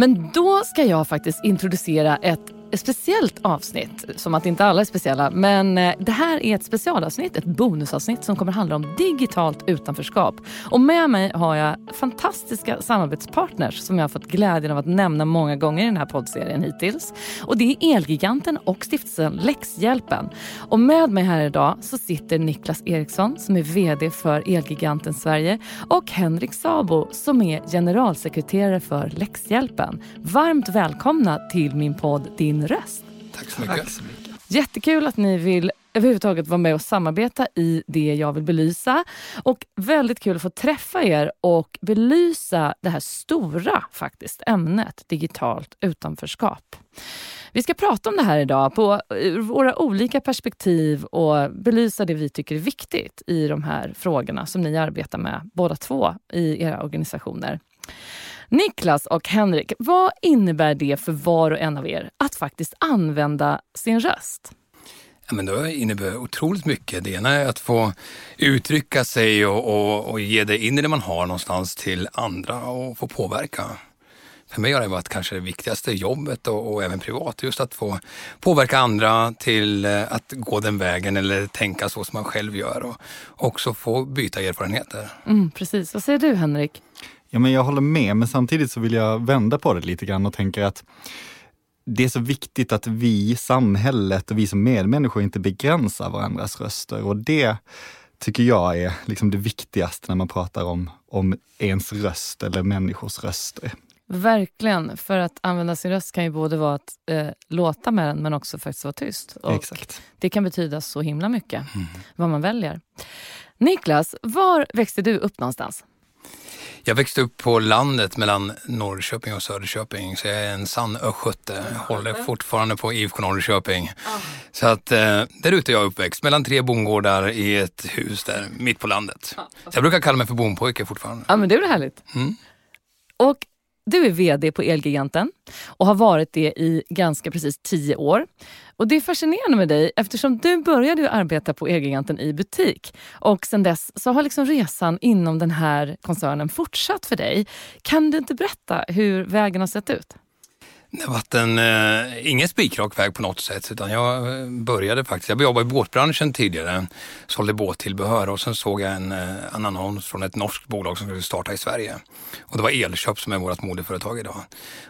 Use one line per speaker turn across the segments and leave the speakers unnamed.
Men då ska jag faktiskt introducera ett ett speciellt avsnitt, som att inte alla är speciella. Men eh, det här är ett specialavsnitt, ett bonusavsnitt som kommer handla om digitalt utanförskap. Och med mig har jag fantastiska samarbetspartners som jag har fått glädjen av att nämna många gånger i den här poddserien hittills. Och det är Elgiganten och stiftelsen Läxhjälpen. Och med mig här idag så sitter Niklas Eriksson som är VD för Elgiganten Sverige och Henrik Sabo som är generalsekreterare för Läxhjälpen. Varmt välkomna till min podd Din din röst.
Tack så mycket. Tack så mycket.
Jättekul att ni vill överhuvudtaget vara med och samarbeta i det jag vill belysa. Och väldigt kul att få träffa er och belysa det här stora faktiskt ämnet digitalt utanförskap. Vi ska prata om det här idag på våra olika perspektiv och belysa det vi tycker är viktigt i de här frågorna som ni arbetar med båda två i era organisationer. Niklas och Henrik, vad innebär det för var och en av er att faktiskt använda sin röst?
Ja, men det innebär otroligt mycket. Det ena är att få uttrycka sig och, och, och ge det in i det man har någonstans till andra och få påverka. För mig har det varit kanske det viktigaste jobbet och, och, även privat, just att få påverka andra till eh, att gå den vägen eller tänka så som man själv gör och också få byta erfarenheter.
Mm, precis. Vad säger du Henrik?
Ja, men jag håller med, men samtidigt så vill jag vända på det lite grann och tänker att det är så viktigt att vi, samhället och vi som medmänniskor inte begränsar varandras röster och det tycker jag är liksom det viktigaste när man pratar om, om ens röst eller människors röster.
Verkligen, för att använda sin röst kan ju både vara att eh, låta med den men också faktiskt vara tyst.
Och Exakt.
Det kan betyda så himla mycket, mm. vad man väljer. Niklas, var växte du upp någonstans?
Jag växte upp på landet mellan Norrköping och Söderköping, så jag är en sann östgöte. Håller fortfarande på IFK Norrköping. Oh. Så att eh, där ute är jag uppväxt, mellan tre bondgårdar i ett hus där mitt på landet. Så jag brukar kalla mig för bondpojke fortfarande.
Ja, men det är väl härligt. Mm. Och du är VD på Elgiganten och har varit det i ganska precis tio år. Och Det är fascinerande med dig eftersom du började arbeta på Elgiganten i butik och sen dess så har liksom resan inom den här koncernen fortsatt för dig. Kan du inte berätta hur vägen har sett ut?
Det har varit en, eh, ingen spikrak väg på något sätt utan jag eh, började faktiskt, jag jobbade i båtbranschen tidigare, sålde båttillbehör och sen såg jag en, eh, en annons från ett norskt bolag som skulle starta i Sverige. Och det var Elköp som är vårt moderföretag idag.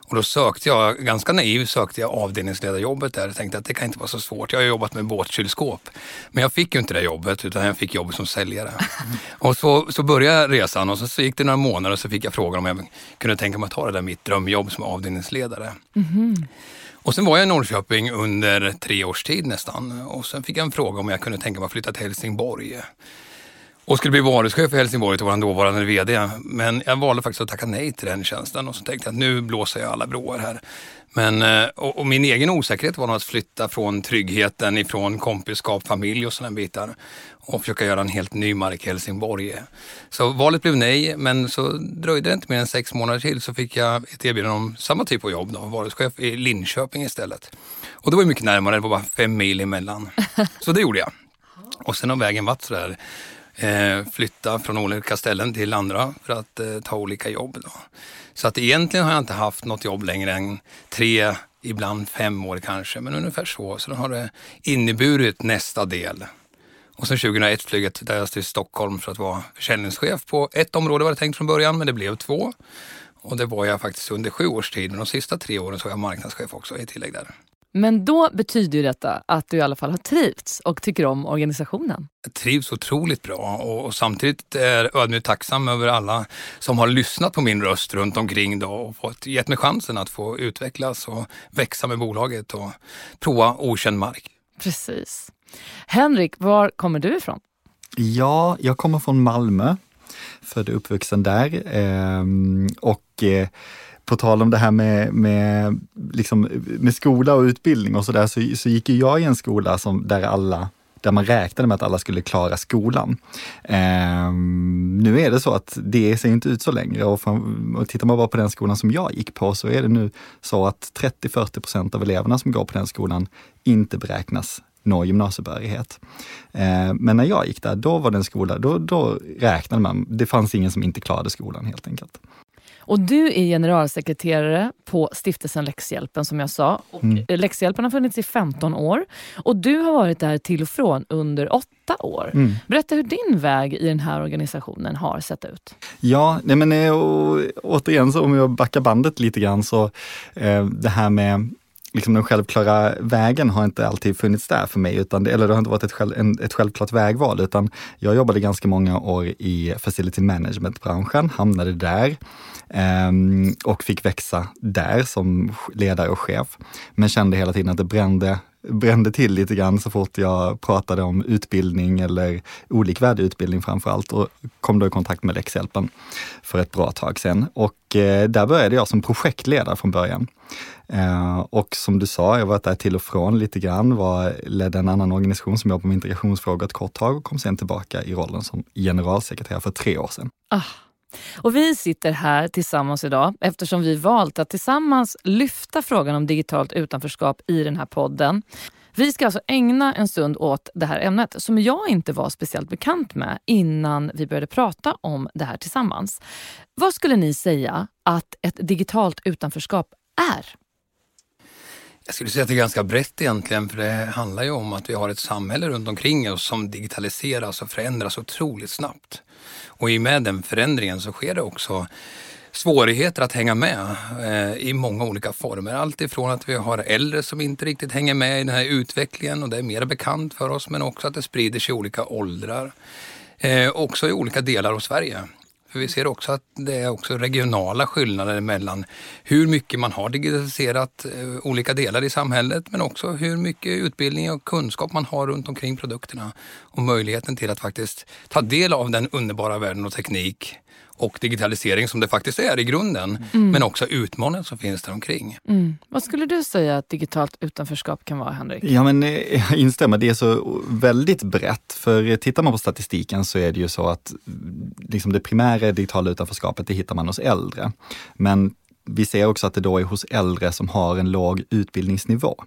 Och då sökte jag, ganska naiv, sökte jag avdelningsledarjobbet där och tänkte att det kan inte vara så svårt. Jag har jobbat med båtkylskåp. Men jag fick ju inte det jobbet utan jag fick jobbet som säljare. och så, så började resan och så, så gick det några månader och så fick jag frågan om jag kunde tänka mig att ta det där mitt drömjobb som avdelningsledare. Mm. Och sen var jag i Norrköping under tre års tid nästan och sen fick jag en fråga om jag kunde tänka mig att flytta till Helsingborg. Och skulle bli varuchef i Helsingborg till vår dåvarande VD. Men jag valde faktiskt att tacka nej till den tjänsten och så tänkte jag att nu blåser jag alla broar här. Men, eh, och, och min egen osäkerhet var nog att flytta från tryggheten ifrån kompiskap, familj och sådana bitar och försöka göra en helt ny mark i Helsingborg. Så valet blev nej, men så dröjde det inte mer än sex månader till så fick jag ett erbjudande om samma typ av jobb, då, varuchef i Linköping istället. Och det var mycket närmare, det var bara fem mil emellan. Så det gjorde jag. Och sen har vägen varit sådär eh, flytta från olika ställen till andra för att eh, ta olika jobb. Då. Så att egentligen har jag inte haft något jobb längre än tre, ibland fem år kanske, men ungefär så. Så då har det inneburit nästa del. Och sen 2001 flög jag till Stockholm för att vara försäljningschef på ett område var det tänkt från början, men det blev två. Och det var jag faktiskt under sju års tid, men de sista tre åren så var jag marknadschef också i tillägg där.
Men då betyder detta att du i alla fall har trivts och tycker om organisationen?
Jag trivs otroligt bra och, och samtidigt är ödmjukt tacksam över alla som har lyssnat på min röst runt omkring då och fått, gett mig chansen att få utvecklas och växa med bolaget och prova okänd mark.
Precis. Henrik, var kommer du ifrån?
Ja, jag kommer från Malmö, född och uppvuxen där. Ehm, och eh, på tal om det här med, med, liksom, med skola och utbildning och sådär, så, så gick jag i en skola som, där alla där man räknade med att alla skulle klara skolan. Eh, nu är det så att det ser inte ut så längre och, för, och tittar man bara på den skolan som jag gick på så är det nu så att 30-40 procent av eleverna som går på den skolan inte beräknas nå gymnasiebehörighet. Eh, men när jag gick där, då var det en skola, då, då räknade man, det fanns ingen som inte klarade skolan helt enkelt.
Och du är generalsekreterare på stiftelsen Läxhjälpen som jag sa. Och
Mm.
Läxhjälpen har funnits i 15 år och du har varit där till och från under åtta år.
Mm.
Berätta hur din väg i den här organisationen har sett ut.
Ja, nej men eh, och, återigen så om jag backar bandet lite grann så eh, det här med liksom den självklara vägen har inte alltid funnits där för mig, utan det, eller det har inte varit ett, själv, en, ett självklart vägval, utan jag jobbade ganska många år i facility management-branschen, hamnade där eh, och fick växa där som ledare och chef. Men kände hela tiden att det brände brände till lite grann så fort jag pratade om utbildning eller olikvärdig utbildning framför allt och kom då i kontakt med Läxhjälpen för ett bra tag sedan. Och eh, där började jag som projektledare från början. Eh, och som du sa, jag har varit där till och från lite grann, var, ledde en annan organisation som jobbar med integrationsfrågor ett kort tag och kom sen tillbaka i rollen som generalsekreterare för tre år sedan.
Ah. Och vi sitter här tillsammans idag eftersom vi valt att tillsammans lyfta frågan om digitalt utanförskap i den här podden. Vi ska alltså ägna en stund åt det här ämnet som jag inte var speciellt bekant med innan vi började prata om det här tillsammans. Vad skulle ni säga att ett digitalt utanförskap är?
Jag skulle säga att det är ganska brett egentligen, för det handlar ju om att vi har ett samhälle runt omkring oss som digitaliseras och förändras otroligt snabbt. Och i och med den förändringen så sker det också svårigheter att hänga med eh, i många olika former. Allt ifrån att vi har äldre som inte riktigt hänger med i den här utvecklingen och det är mer bekant för oss, men också att det sprider sig i olika åldrar. Eh, också i olika delar av Sverige. För vi ser också att det är också regionala skillnader mellan hur mycket man har digitaliserat eh, olika delar i samhället men också hur mycket utbildning och kunskap man har runt omkring produkterna och möjligheten till att faktiskt ta del av den underbara världen och teknik och digitalisering som det faktiskt är i grunden, men också utmaningar som finns där omkring.
Mm. Vad skulle du säga att digitalt utanförskap kan vara, Henrik?
Ja, men eh, jag instämmer. Det är så väldigt brett. För tittar man på statistiken så är det ju så att mm, liksom det primära digitala utanförskapet, det hittar man hos äldre. Men vi ser också att det då är hos äldre som har en låg utbildningsnivå.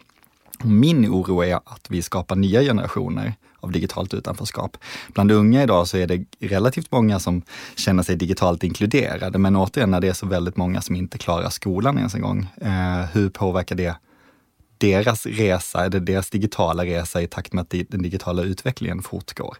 Min oro är att vi skapar nya generationer av digitalt utanförskap. Bland unga idag så är det relativt många som känner sig digitalt inkluderade, men återigen när det är så väldigt många som inte klarar skolan ens en gång, eh, hur påverkar det deras resa, eller deras digitala resa i takt med att den digitala utvecklingen fortgår?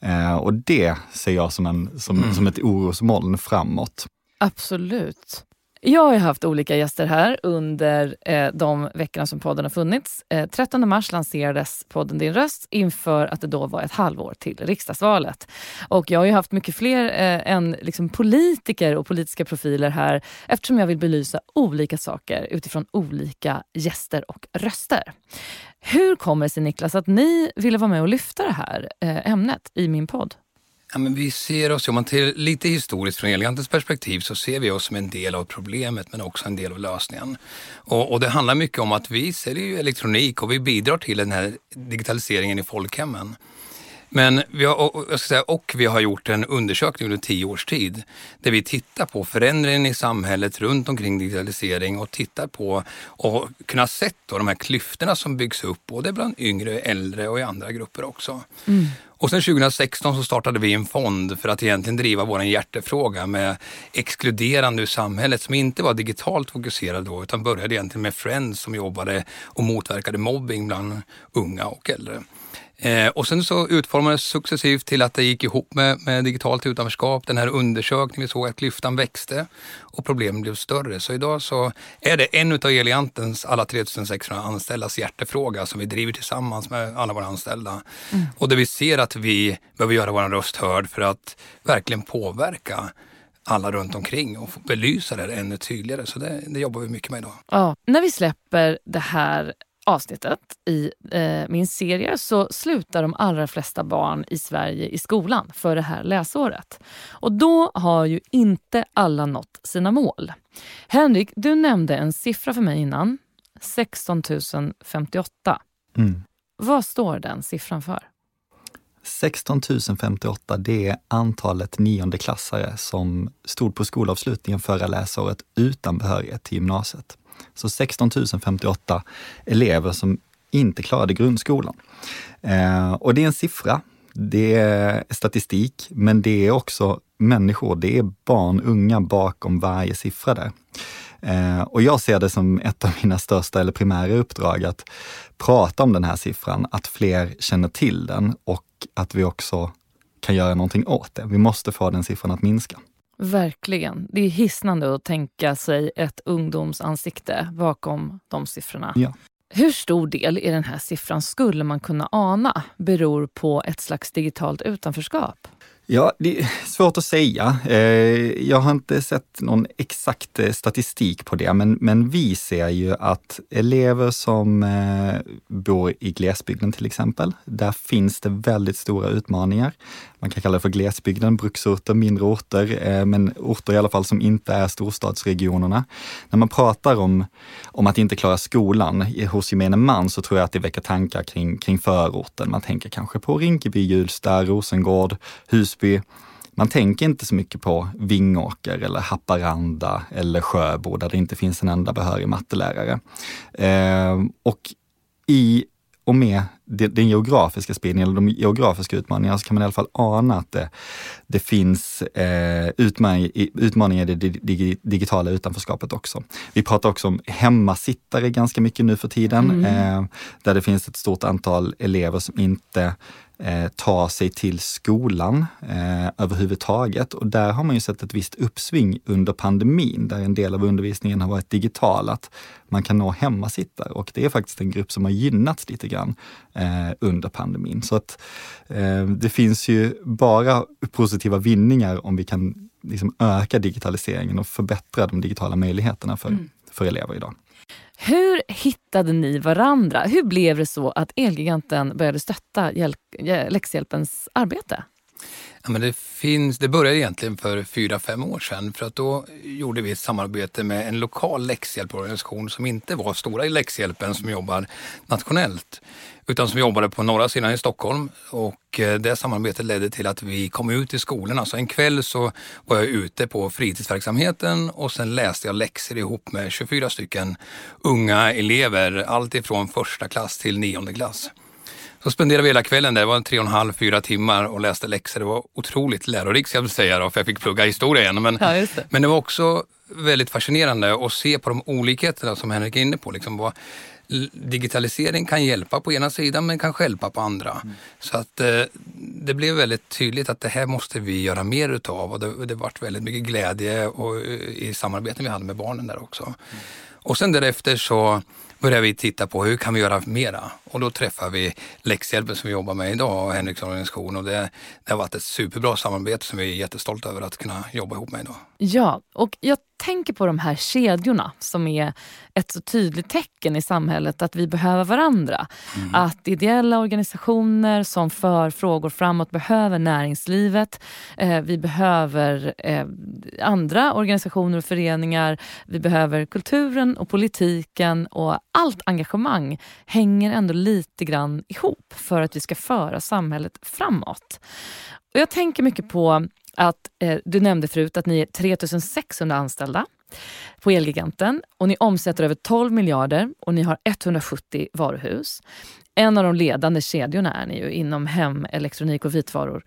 Eh, och det ser jag som, en, som, som ett orosmoln framåt.
Absolut. Jag har haft olika gäster här under eh, de veckorna som podden har funnits. Eh, 13 mars lanserades podden Din röst inför att det då var ett halvår till riksdagsvalet. Och jag har ju haft mycket fler eh, än liksom politiker och politiska profiler här eftersom jag vill belysa olika saker utifrån olika gäster och röster. Hur kommer det sig Niklas att ni ville vara med och lyfta det här eh, ämnet i min podd?
Ja, men vi ser oss, om man till lite historiskt från Elgigantens perspektiv, så ser vi oss som en del av problemet men också en del av lösningen. Och, och det handlar mycket om att vi säljer ju elektronik och vi bidrar till den här digitaliseringen i folkhemmen. Men vi har, och, jag ska säga, och vi har gjort en undersökning under tio års tid där vi tittar på förändringen i samhället runt omkring digitalisering och tittar på och kunna sett då de här klyftorna som byggs upp både bland yngre, äldre och i andra grupper också. Mm. Och sen 2016 så startade vi en fond för att egentligen driva vår hjärtefråga med exkluderande ur samhället som inte var digitalt fokuserad då utan började egentligen med Friends som jobbade och motverkade mobbing bland unga och äldre. Eh, och sen så utformades successivt till att det gick ihop med, med digitalt utanförskap. Den här undersökningen, vi såg att klyftan växte och problemen blev större. Så idag så är det en av Eliantens alla 3600 anställdas hjärtefråga som vi driver tillsammans med alla våra anställda. Och där vi ser att vi behöver göra vår röst hörd för att verkligen påverka alla runt omkring och få belysa det ännu tydligare. Så det, det jobbar vi mycket med idag.
Ja, när vi släpper det här avsnittet i eh, min serie så slutar de allra flesta barn i Sverige i skolan för det här läsåret. Och då har ju inte alla nått sina mål. Henrik, du nämnde en siffra för mig innan. 16 058.
Mm.
Vad står den siffran för?
16 058, det är antalet niondeklassare som stod på skolavslutningen förra läsåret utan behörighet till gymnasiet. Så 16 058 elever som inte klarade grundskolan. Eh, och det är en siffra. Det är statistik, men det är också människor. Det är barn, unga bakom varje siffra där. Eh, och jag ser det som ett av mina största eller primära uppdrag att prata om den här siffran, att fler känner till den och att vi också kan göra någonting åt det. Vi måste få den siffran att minska.
Verkligen. Det är hisnande att tänka sig ett ungdomsansikte bakom de siffrorna.
Ja.
Hur stor del i den här siffran skulle man kunna ana beror på ett slags digitalt utanförskap?
Ja, det är svårt att säga. Eh, jag har inte sett någon exakt eh, statistik på det, men, men vi ser ju att elever som eh, bor i glesbygden till exempel, där finns det väldigt stora utmaningar. Man kan kalla det för glesbygden, bruksorter, mindre orter, men orter i alla fall som inte är storstadsregionerna. När man pratar om, om att inte klara skolan hos gemene man så tror jag att det väcker tankar kring, kring förorten. Man tänker kanske på Rinkeby, Hjulsta, Rosengård, Husby Visby. Man tänker inte så mycket på Vingåker eller Haparanda eller Sjöbo där det inte finns en enda behörig mattelärare. Eh, och i och med den geografiska spridningen, eller de geografiska utmaningarna, så kan man i alla fall ana att det, det finns eh, utmaningar, utmaningar i det digitala utanförskapet också. Vi pratar också om hemmasittare ganska mycket nu för tiden, mm. eh, där det finns ett stort antal elever som inte eh, ta sig till skolan eh, överhuvudtaget. Och där har man ju sett ett visst uppsving under pandemin, där en del av undervisningen har varit digital, att man kan nå hemmasittare och det är faktiskt en grupp som har gynnats lite grann eh, under pandemin. Så att eh, det finns ju bara positiva vinningar om vi kan liksom öka digitaliseringen och förbättra de digitala möjligheterna för, mm. för elever idag.
Hur hittade ni varandra? Hur blev det så att Elgiganten började stötta eh, läxhjälpens arbete?
Ja, men det, finns, det började egentligen för fyra, fem år sedan för att då gjorde vi ett samarbete med en lokal läxhjälporganisation som inte var stora i läxhjälpen som jobbar nationellt utan som jobbade på norra sidan i Stockholm. Och eh, det samarbetet ledde till att vi kom ut i skolorna. Så alltså, en kväll så var jag ute på fritidsverksamheten och sen läste jag läxor ihop med 24 stycken unga elever, allt ifrån första klass till nionde klass. Så spenderade vi hela kvällen där, det var tre och en halv, fyra timmar och läste läxor. Det var otroligt lärorikt ska jag säga då, för jag fick plugga historia igen. Men, ja, det. men det var också väldigt fascinerande att se på de olikheterna som Henrik är inne på. Liksom vad, digitalisering kan hjälpa på ena sidan men kan hjälpa på andra. Mm. Så att eh, det blev väldigt tydligt att det här måste vi göra mer utav och det, det vart väldigt mycket glädje och, eh, i samarbeten vi hade med barnen där också. Mm. Och sen därefter så började vi titta på hur kan vi göra mera? Och då träffade vi Läxhjälpen som vi jobbar med idag och Henriks organisation och det, det har varit ett superbra samarbete som vi är jättestolta över att kunna jobba ihop med idag.
Ja, och jag tänker på de här kedjorna som är ett så tydligt tecken i samhället att vi behöver varandra. Mm. Att ideella organisationer som för frågor framåt behöver näringslivet. Eh, vi behöver eh, andra organisationer och föreningar. Vi behöver kulturen och politiken och allt engagemang hänger ändå lite grann ihop för att vi ska föra samhället framåt. Och jag tänker mycket på att eh, du nämnde förut att ni är 3600 anställda på Elgiganten och ni omsätter över 12 miljarder och ni har 170 varuhus. En av de ledande kedjorna är ni ju inom hem, elektronik och vitvaror.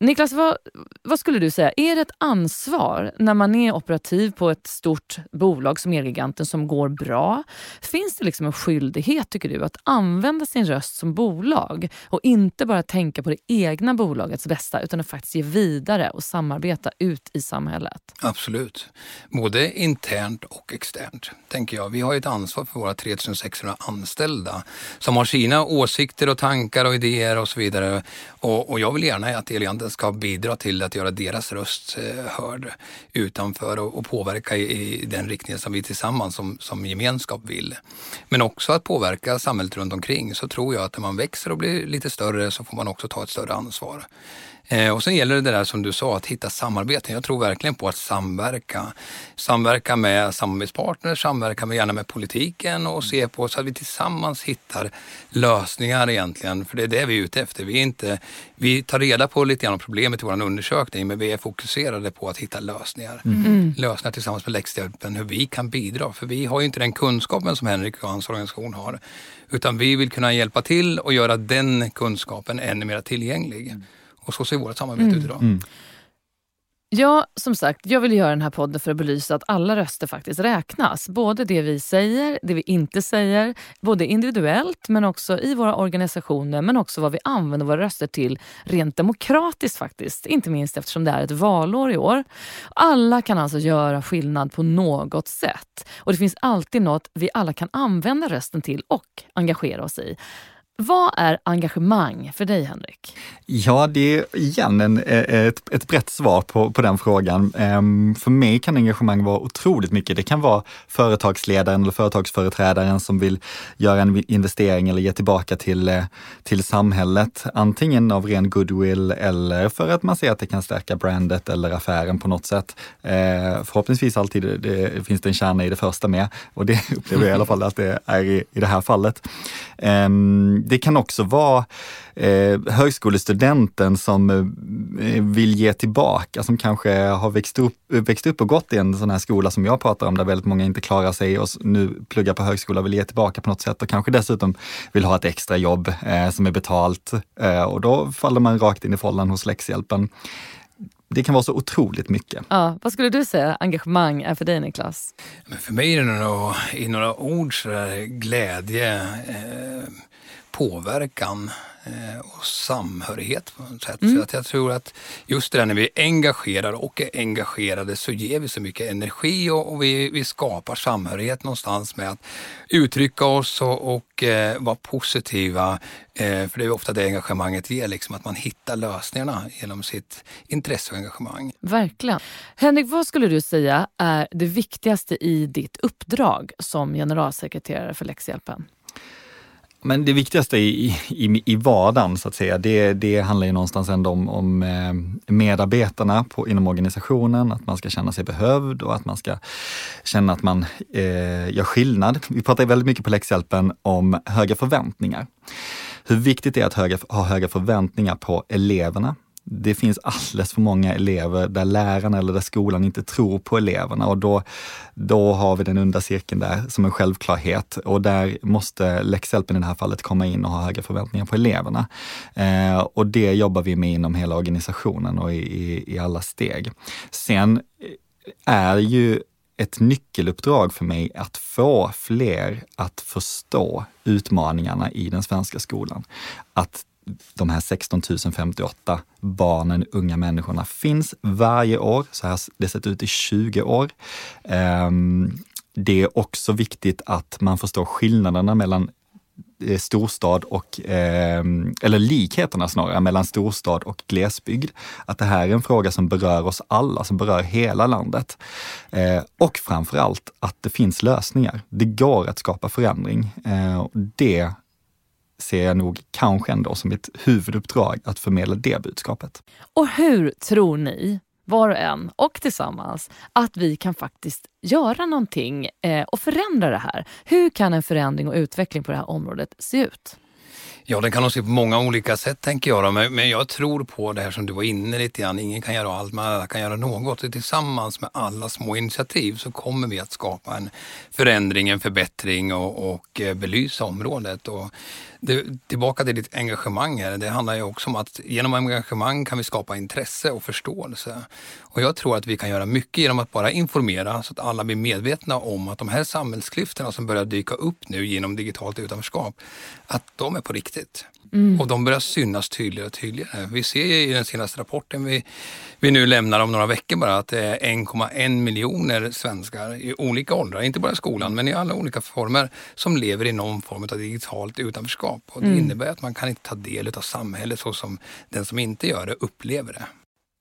Niklas, vad, vad skulle du säga? Är det ett ansvar när man är operativ på ett stort bolag som Elgiganten som går bra? Finns det liksom en skyldighet, tycker du, att använda sin röst som bolag och inte bara tänka på det egna bolagets bästa utan att faktiskt ge vidare och samarbeta ut i samhället?
Absolut. Både internt och externt, tänker jag. Vi har ett ansvar för våra 3600 anställda som har sina åsikter och tankar och idéer och så vidare. Och, och jag vill gärna att Elianten ska bidra till att göra deras röst eh, hörd utanför och, och påverka i, i, den riktning som vi tillsammans som, som gemenskap vill. Men också att påverka samhället runt omkring så tror jag att när man växer och blir lite större så får man också ta ett större ansvar. Eh, och sen gäller det där som du sa, att hitta samarbeten. Jag tror verkligen på att samverka. Samverka med samarbetspartners, samverka med, gärna med politiken och se på så att vi tillsammans hittar lösningar egentligen. För det är det vi är ute efter. Vi, är inte, vi tar reda på lite grann om problemet i vår undersökning, men vi är fokuserade på att hitta lösningar. Mm. Lösningar tillsammans med läxhjälpen, hur vi kan bidra. För vi har ju inte den kunskapen som Henrik och hans organisation har. Utan vi vill kunna hjälpa till och göra den kunskapen ännu mer tillgänglig. Mm. Och så ser vårt samarbete mm. ut idag. Mm.
Ja, som sagt, jag vill göra den här podden för att belysa att alla röster faktiskt räknas. Både det vi säger, det vi inte säger, både individuellt men också i våra organisationer men också vad vi använder våra röster till rent demokratiskt faktiskt. Inte minst eftersom det är ett valår i år. Alla kan alltså göra skillnad på något sätt. Och det finns alltid något vi alla kan använda rösten till och engagera oss i. Vad är engagemang för dig, Henrik?
Ja, det är igen en, eh, ett, ett brett svar på, på den frågan. Ehm, för mig kan engagemang vara otroligt mycket. Det kan vara företagsledaren eller företagsföreträdaren som vill göra en investering eller ge tillbaka till, eh, till samhället. Antingen av ren goodwill eller för att man ser att det kan stärka brandet eller affären på något sätt. Eh, förhoppningsvis alltid det, finns det en kärna i det första med och det upplever jag i alla fall att det är i, i det här fallet. Ehm, det kan också vara eh, högskolestudenten som eh, vill ge tillbaka, som kanske har växt upp, växt upp och gått i en sån här skola som jag pratar om, där väldigt många inte klarar sig och nu pluggar på högskola och vill ge tillbaka på något sätt och kanske dessutom vill ha ett extra jobb eh, som är betalt. Eh, och då faller man rakt in i fållan hos läxhjälpen det kan vara så otroligt mycket.
Ja, vad skulle du säga engagemang är för dig Niklas?
Men för mig är det nog i några ord så där, glädje, eh, påverkan eh, och samhörighet på något sätt. Mm. För att jag tror att just det där när vi engagerar och är engagerade så ger vi så mycket energi och, och vi, vi, skapar samhörighet någonstans med att uttrycka oss och, och eh, vara positiva. Eh, för det är ofta det engagemanget ger, liksom, att man hittar lösningarna genom sitt intresse och engagemang.
Verkligen. Henrik, vad skulle du säga är det viktigaste i ditt uppdrag som generalsekreterare för Läxhjälpen?
Men det viktigaste i, i, i vardagen, så att säga, det, det handlar ju någonstans ändå om, om eh, medarbetarna på, inom organisationen, att man ska känna sig behövd och att man ska känna att man eh, gör skillnad. Vi pratar väldigt mycket på läxhjälpen om höga förväntningar. Hur viktigt det är att höga, ha höga förväntningar på eleverna, det finns alldeles för många elever där lärarna eller där skolan inte tror på eleverna och då, då har vi den onda cirkeln där som en självklarhet och där måste läxhjälpen i det här fallet komma in och ha höga förväntningar på eleverna. Eh, och det jobbar vi med inom hela organisationen och i, i, i alla steg. Sen är ju ett nyckeluppdrag för mig att få fler att förstå utmaningarna i den svenska skolan. Att de här 16 058 barnen, unga människorna finns varje år. Så här det sett ut i 20 år. Ehm, det är också viktigt att man förstår skillnaderna mellan eh, storstad och, ehm, eller likheterna snarare, mellan storstad och glesbygd. Att det här är en fråga som berör oss alla, som berör hela landet. Eh, och framförallt att det finns lösningar. Det går att skapa förändring. Eh, det ser jag nog kanske ändå som ett huvuduppdrag att förmedla det budskapet.
Och hur tror ni, var och en och tillsammans, att vi kan faktiskt göra någonting eh, och förändra det här? Hur kan en förändring och utveckling på det här området se ut?
Ja, den kan nog se på många olika sätt tänker jag. Då. Men, men jag tror på det här som du var inne lite grann. Ingen kan göra allt, men alla kan göra något. Och tillsammans med alla små initiativ så kommer vi att skapa en förändring, en förbättring och, och eh, belysa området. Och det, tillbaka till ditt engagemang här. Det handlar ju också om att genom engagemang kan vi skapa intresse och förståelse. Och jag tror att vi kan göra mycket genom att bara informera så att alla blir medvetna om att de här samhällsklyftorna som börjar dyka upp nu genom digitalt utanförskap, att de är på riktigt. Mm. Och de börjar synas tydligare och tydligare. Vi ser i den senaste rapporten vi, vi nu lämnar om några veckor bara att det är 1,1 miljoner svenskar i olika åldrar, inte bara i skolan men i alla olika former, som lever i någon form av digitalt utanförskap. Och det mm. innebär att man kan inte ta del av samhället så som den som inte gör det upplever det.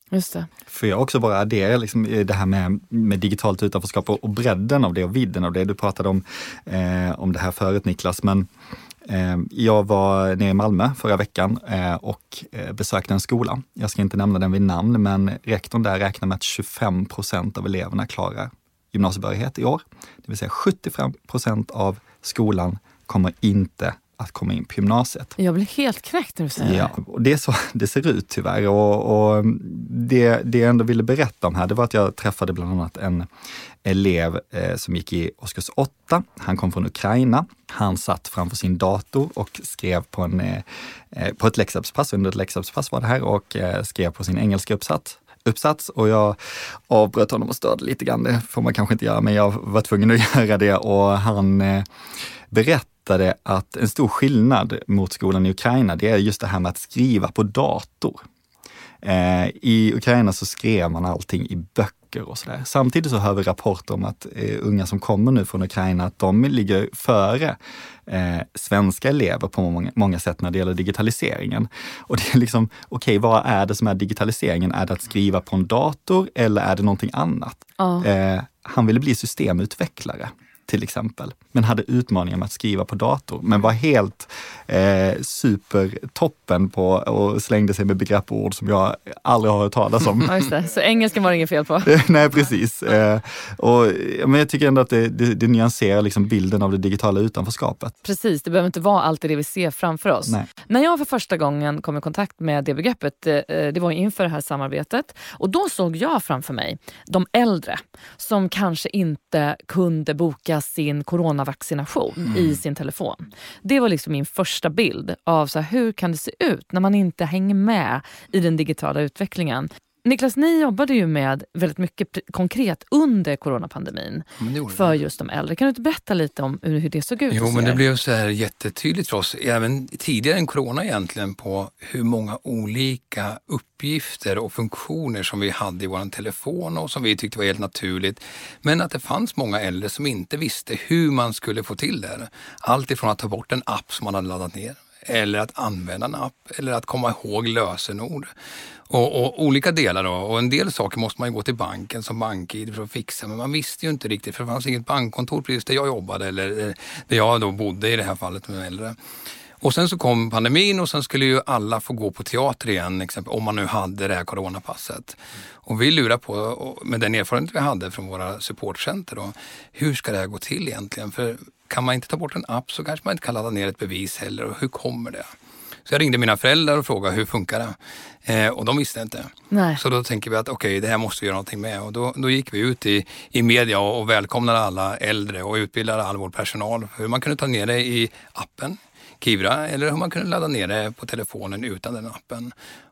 Just det.
Får jag också bara addera liksom det här med, med digitalt utanförskap och, och bredden av det och vidden av det. Du pratade om, eh, om det här förut Niklas, men Ehm, jag var nere i Malmö förra veckan eh, och eh, besökte en skola. Jag ska inte nämna den vid namn, men rektorn där räknar med att 25 procent av eleverna klarar gymnasiebehörighet i år. Det vill säga 75 procent av skolan kommer inte att komma in på gymnasiet.
Jag blir helt knäckt när du säger
ja, och det. är så det ser ut tyvärr. Och, och det, det jag ändå ville berätta om här, det var att jag träffade bland annat en elev eh, som gick i årskurs 8. Han kom från Ukraina. Han satt framför sin dator och skrev på, en, eh, eh på ett läxhjälpspass, under ett läxhjälpspass var det här, och eh, skrev på sin engelska uppsats uppsats och jag avbröt honom och störde lite grann. Det får man kanske inte göra, men jag var tvungen att göra det och han eh, berättade berättade att en stor skillnad mot skolan i Ukraina, det är just det här med att skriva på dator. Eh, I Ukraina så skrev man allting i böcker och sådär. Samtidigt så hör vi rapporter om att eh, unga som kommer nu från Ukraina, att de ligger före eh, svenska elever på många, många sätt när det gäller digitaliseringen. Och det är liksom, okej, okay, vad är det som är digitaliseringen? Är det att skriva på en dator eller är det någonting annat? Eh, han ville bli systemutvecklare till exempel, men hade utmaningar med att skriva på dator, men var helt eh, supertoppen på och slängde sig med begrepp och ord som jag aldrig har hört talas om.
Ja, just det. Så engelskan var det inget fel på?
Nej, precis. Eh, och, men jag tycker ändå att det, det, det nyanserar liksom bilden av det digitala utanförskapet.
Precis, det behöver inte vara alltid det vi ser framför oss.
Nej.
När jag för första gången kom i kontakt med det begreppet, eh, det var inför det här samarbetet, och då såg jag framför mig de äldre som kanske inte kunde boka sin coronavaccination mm. i sin telefon. Det var liksom min första bild av så här, hur kan det se ut när man inte hänger med i den digitala utvecklingen. Niklas, ni jobbade ju med väldigt mycket konkret under coronapandemin för just de äldre. Kan du inte berätta lite om hur det såg ut?
Jo, men det blev så här jättetydligt för oss, även tidigare än corona egentligen, på hur många olika uppgifter och funktioner som vi hade i vår telefon och som vi tyckte var helt naturligt. Men att det fanns många äldre som inte visste hur man skulle få till det. Allt ifrån att ta bort en app som man hade laddat ner eller att använda en app eller att komma ihåg lösenord. Och, och, olika delar då. Och en del saker måste man ju gå till banken som bank-id för att fixa. Men man visste ju inte riktigt för det fanns inget bankkontor precis där jag jobbade eller eh, där jag då bodde i det här fallet med äldre. Och sen så kom pandemin och sen skulle ju alla få gå på teater igen, exempel, om man nu hade det här coronapasset. Och vi lurar på, med den erfarenhet vi hade från våra supportcenter, då, hur ska det här gå till egentligen? För kan man inte ta bort en app så kanske man inte kan ladda ner ett bevis heller. Och hur kommer det? Så jag ringde mina föräldrar och frågade hur funkar det? Eh, och de visste inte.
Nej.
Så då tänker vi att okej, okay, det här måste vi göra någonting med. Och då, då gick vi ut i, i media och välkomnade alla äldre och utbildade all vår personal hur man kunde ta ner det i appen Kivra eller hur man kunde ladda ner det på telefonen utan den appen.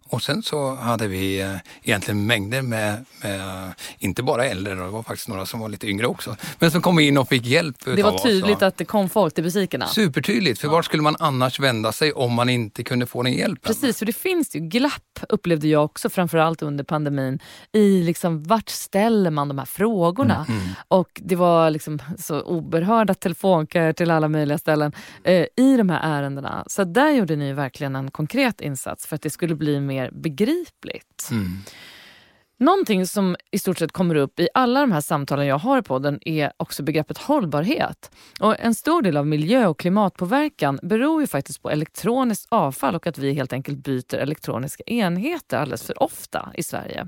Och sen så hade vi eh, egentligen mängder med, med, inte bara äldre, det var faktiskt några som var lite yngre också, men som kom in och fick hjälp.
Det var tydligt att det kom folk till butikerna.
Supertydligt, för ja. vart skulle man annars vända sig om man inte kunde få den hjälpen?
Precis, för det finns ju glapp, upplevde jag också, framförallt under pandemin, i liksom vart ställer man de här frågorna? Mm, mm. Och det var liksom så oberhörda telefonköer till alla möjliga ställen eh, i de här ärendena. Så där gjorde ni verkligen en konkret insats för att det skulle bli mer mer begripligt. Mm. Någonting som i stort sett kommer upp i alla de här samtalen jag har på den är också begreppet hållbarhet. Och en stor del av miljö och klimatpåverkan beror ju faktiskt på elektroniskt avfall och att vi helt enkelt byter elektroniska enheter alldeles för ofta i Sverige.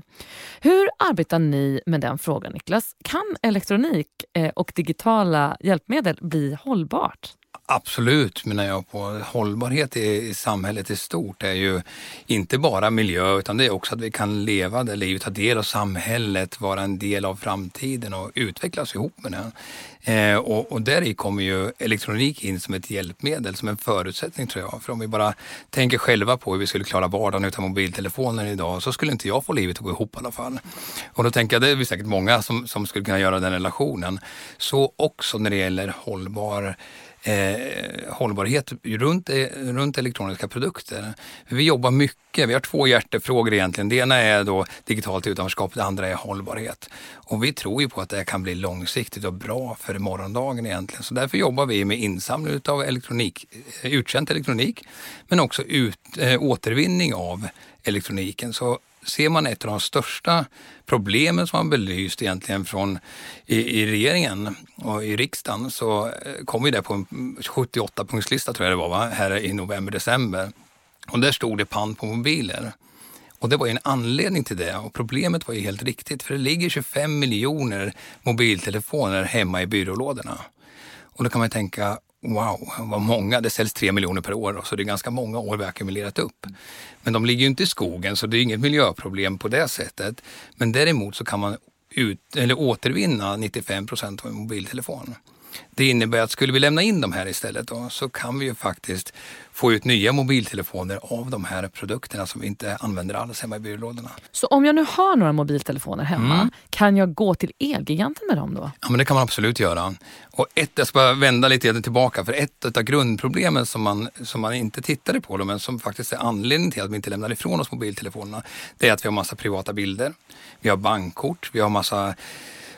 Hur arbetar ni med den frågan Niklas? Kan elektronik eh, och digitala hjälpmedel bli hållbart?
Absolut menar jag på. Hållbarhet i, samhället i stort är ju inte bara miljö utan det är också att vi kan leva det livet, ta del av samhället, vara en del av framtiden och utvecklas ihop med den. Eh, och, och där i kommer ju elektronik in som ett hjälpmedel, som en förutsättning tror jag. För om vi bara tänker själva på hur vi skulle klara vardagen utan mobiltelefoner idag så skulle inte jag få livet att gå ihop i alla fall. Och då tänker jag, det är säkert många som, som skulle kunna göra den relationen. Så också när det gäller hållbar eh, hållbarhet runt, eh, runt elektroniska produkter. Vi jobbar mycket, vi har två hjärtefrågor egentligen. Det ena är då digitalt utanförskap, det andra är hållbarhet. Och vi tror ju på att det kan bli långsiktigt och bra för morgondagen egentligen. Så därför jobbar vi med insamling av elektronik, eh, uttjänt elektronik, men också ut, eh, återvinning av elektroniken. Så ser man ett av de största problemen som man belyst egentligen från i, i regeringen och i riksdagen så eh, kom ju det på en 78-punktslista tror jag det var, va? här i november, december. Och där stod det pant på mobiler. Och det var en anledning till det och problemet var ju helt riktigt för det ligger 25 miljoner mobiltelefoner hemma i byrålådorna. Och då kan man tänka, wow, vad många, det säljs 3 miljoner per år så det är ganska många år vi har ackumulerat upp. Men de ligger ju inte i skogen så det är inget miljöproblem på det sättet. Men däremot så kan man ut, eller återvinna 95 procent av en mobiltelefon. Det innebär att skulle vi lämna in de här istället då, så kan vi ju faktiskt få ut nya mobiltelefoner av de här produkterna som vi inte använder alls hemma i byrålådorna.
Så om jag nu har några mobiltelefoner hemma, mm. kan jag gå till Elgiganten med dem då?
Ja, men det kan man absolut göra. Och ett, jag ska vända lite tillbaka, för ett av grundproblemen som man, som man inte tittade på, då, men som faktiskt är anledningen till att vi inte lämnar ifrån oss mobiltelefonerna, det är att vi har massa privata bilder. Vi har bankkort, vi har massa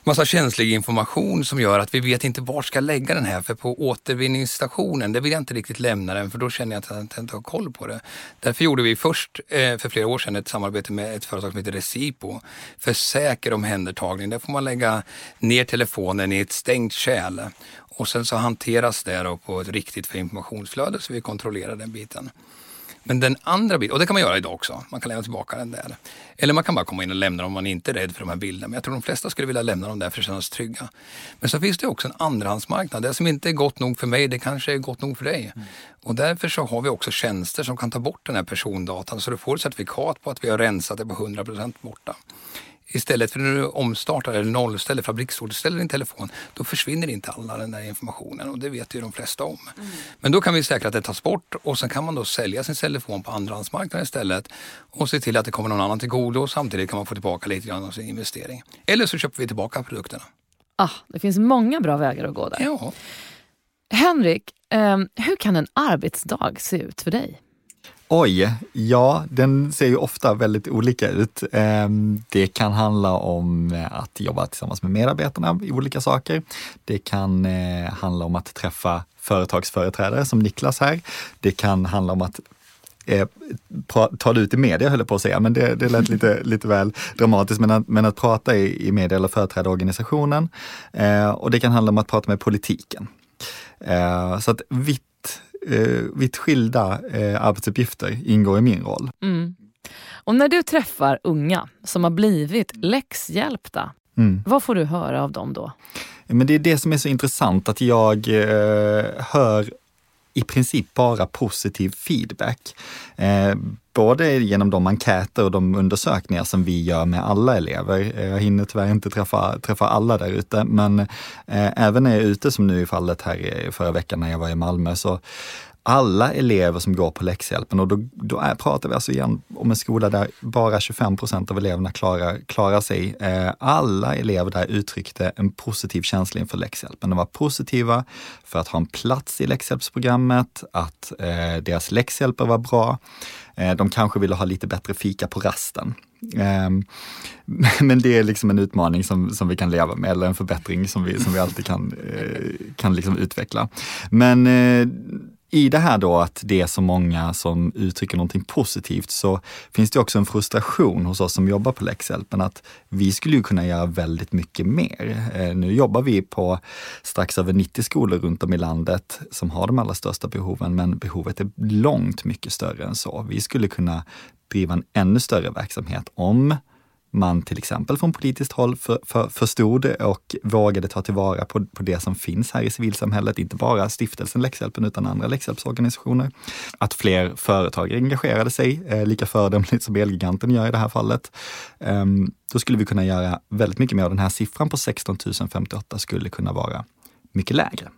massa känslig information som gör att vi vet inte var ska lägga den här. För på återvinningsstationen, där vill jag inte riktigt lämna den för då känner jag att jag inte har koll på det. Därför gjorde vi först eh, för flera år sedan ett samarbete med ett företag som heter Recipo för säker omhändertagning. Där får man lägga ner telefonen i ett stängt kärl och sen så hanteras det då på ett riktigt för informationsflöde så vi kontrollerar den biten. Men den andra biten, och det kan man göra idag också, man kan lämna tillbaka den där. Eller man kan bara komma in och lämna dem om man inte är rädd för de här bilderna. Men jag tror de flesta skulle vilja lämna dem där för att känna sig trygga. Men så finns det också en andrahandsmarknad. Det som inte är gott nog för mig, det kanske är gott nog för dig. Mm. Och därför så har vi också tjänster som kan ta bort den här persondatan så du får ett certifikat på att vi har rensat det på 100% borta. Istället för när du omstartar eller nollställer, fabriksåterställer din telefon, då försvinner inte all den där informationen och det vet ju de flesta om. Mm. Men då kan vi säkra att det tas bort och sen kan man då sälja sin telefon på andrahandsmarknaden istället och se till att det kommer någon annan till godo och samtidigt kan man få tillbaka lite grann av sin investering. Eller så köper vi tillbaka produkterna.
Ah, det finns många bra vägar att gå där.
Ja.
Henrik, eh, hur kan en arbetsdag se ut för dig?
Oj, ja, den ser ju ofta väldigt olika ut. Ehm, det kan handla om eh, att jobba tillsammans med medarbetarna i olika saker. Det kan eh, handla om att träffa företagsföreträdare som Niklas här. Det kan handla om att eh, ta det ut i media höll jag på att säga, men det, det lät lite, lite väl dramatiskt. Men att, men att prata i, i media eller företräda organisationen. och det kan handla om att prata med politiken. så att vitt eh, vitt skilda eh, arbetsuppgifter ingår i min roll.
Mm. Och när du träffar unga som har blivit läxhjälpta, mm. vad får du höra av dem då?
Men det är det som är så intressant, att jag eh, hör i princip bara positiv feedback. Eh, både genom de enkäter och de undersökningar som vi gör med alla elever. Jag hinner tyvärr inte träffa, träffa alla där ute, men eh, även när jag är ute, som nu i fallet här förra veckan när jag var i Malmö, så alla elever som går på läxhjälpen och då, då är, pratar vi alltså igen om en skola där bara 25 procent av eleverna klarar, klarar sig. Eh, alla elever där uttryckte en positiv känsla inför läxhjälpen. De var positiva för att ha en plats i läxhjälpsprogrammet, att eh, deras läxhjälper var bra. Eh, de kanske ville ha lite bättre fika på rasten. Ehm, men det är liksom en utmaning som, som vi kan leva med, eller en förbättring som vi, som vi alltid kan, eh, kan liksom utveckla. Men eh, i det här då att det är så många som uttrycker någonting positivt så finns det också en frustration hos oss som jobbar på läxhjälpen att vi skulle ju kunna göra väldigt mycket mer. Eh, nu jobbar vi på strax över 90 skolor runt om i landet som har de allra största behoven, men behovet är långt mycket större än så. Vi skulle kunna driva en ännu större verksamhet om man till exempel från politiskt håll för, för, förstod och vågade ta tillvara på, på det som finns här i civilsamhället, inte bara stiftelsen Läxhjälpen utan andra läxhjälpsorganisationer. Att fler företag engagerade sig, eh, lika föredömligt som Elgiganten gör i det här fallet. Um, då skulle vi kunna göra väldigt mycket mer. Den här siffran på 16 058 skulle kunna vara mycket lägre.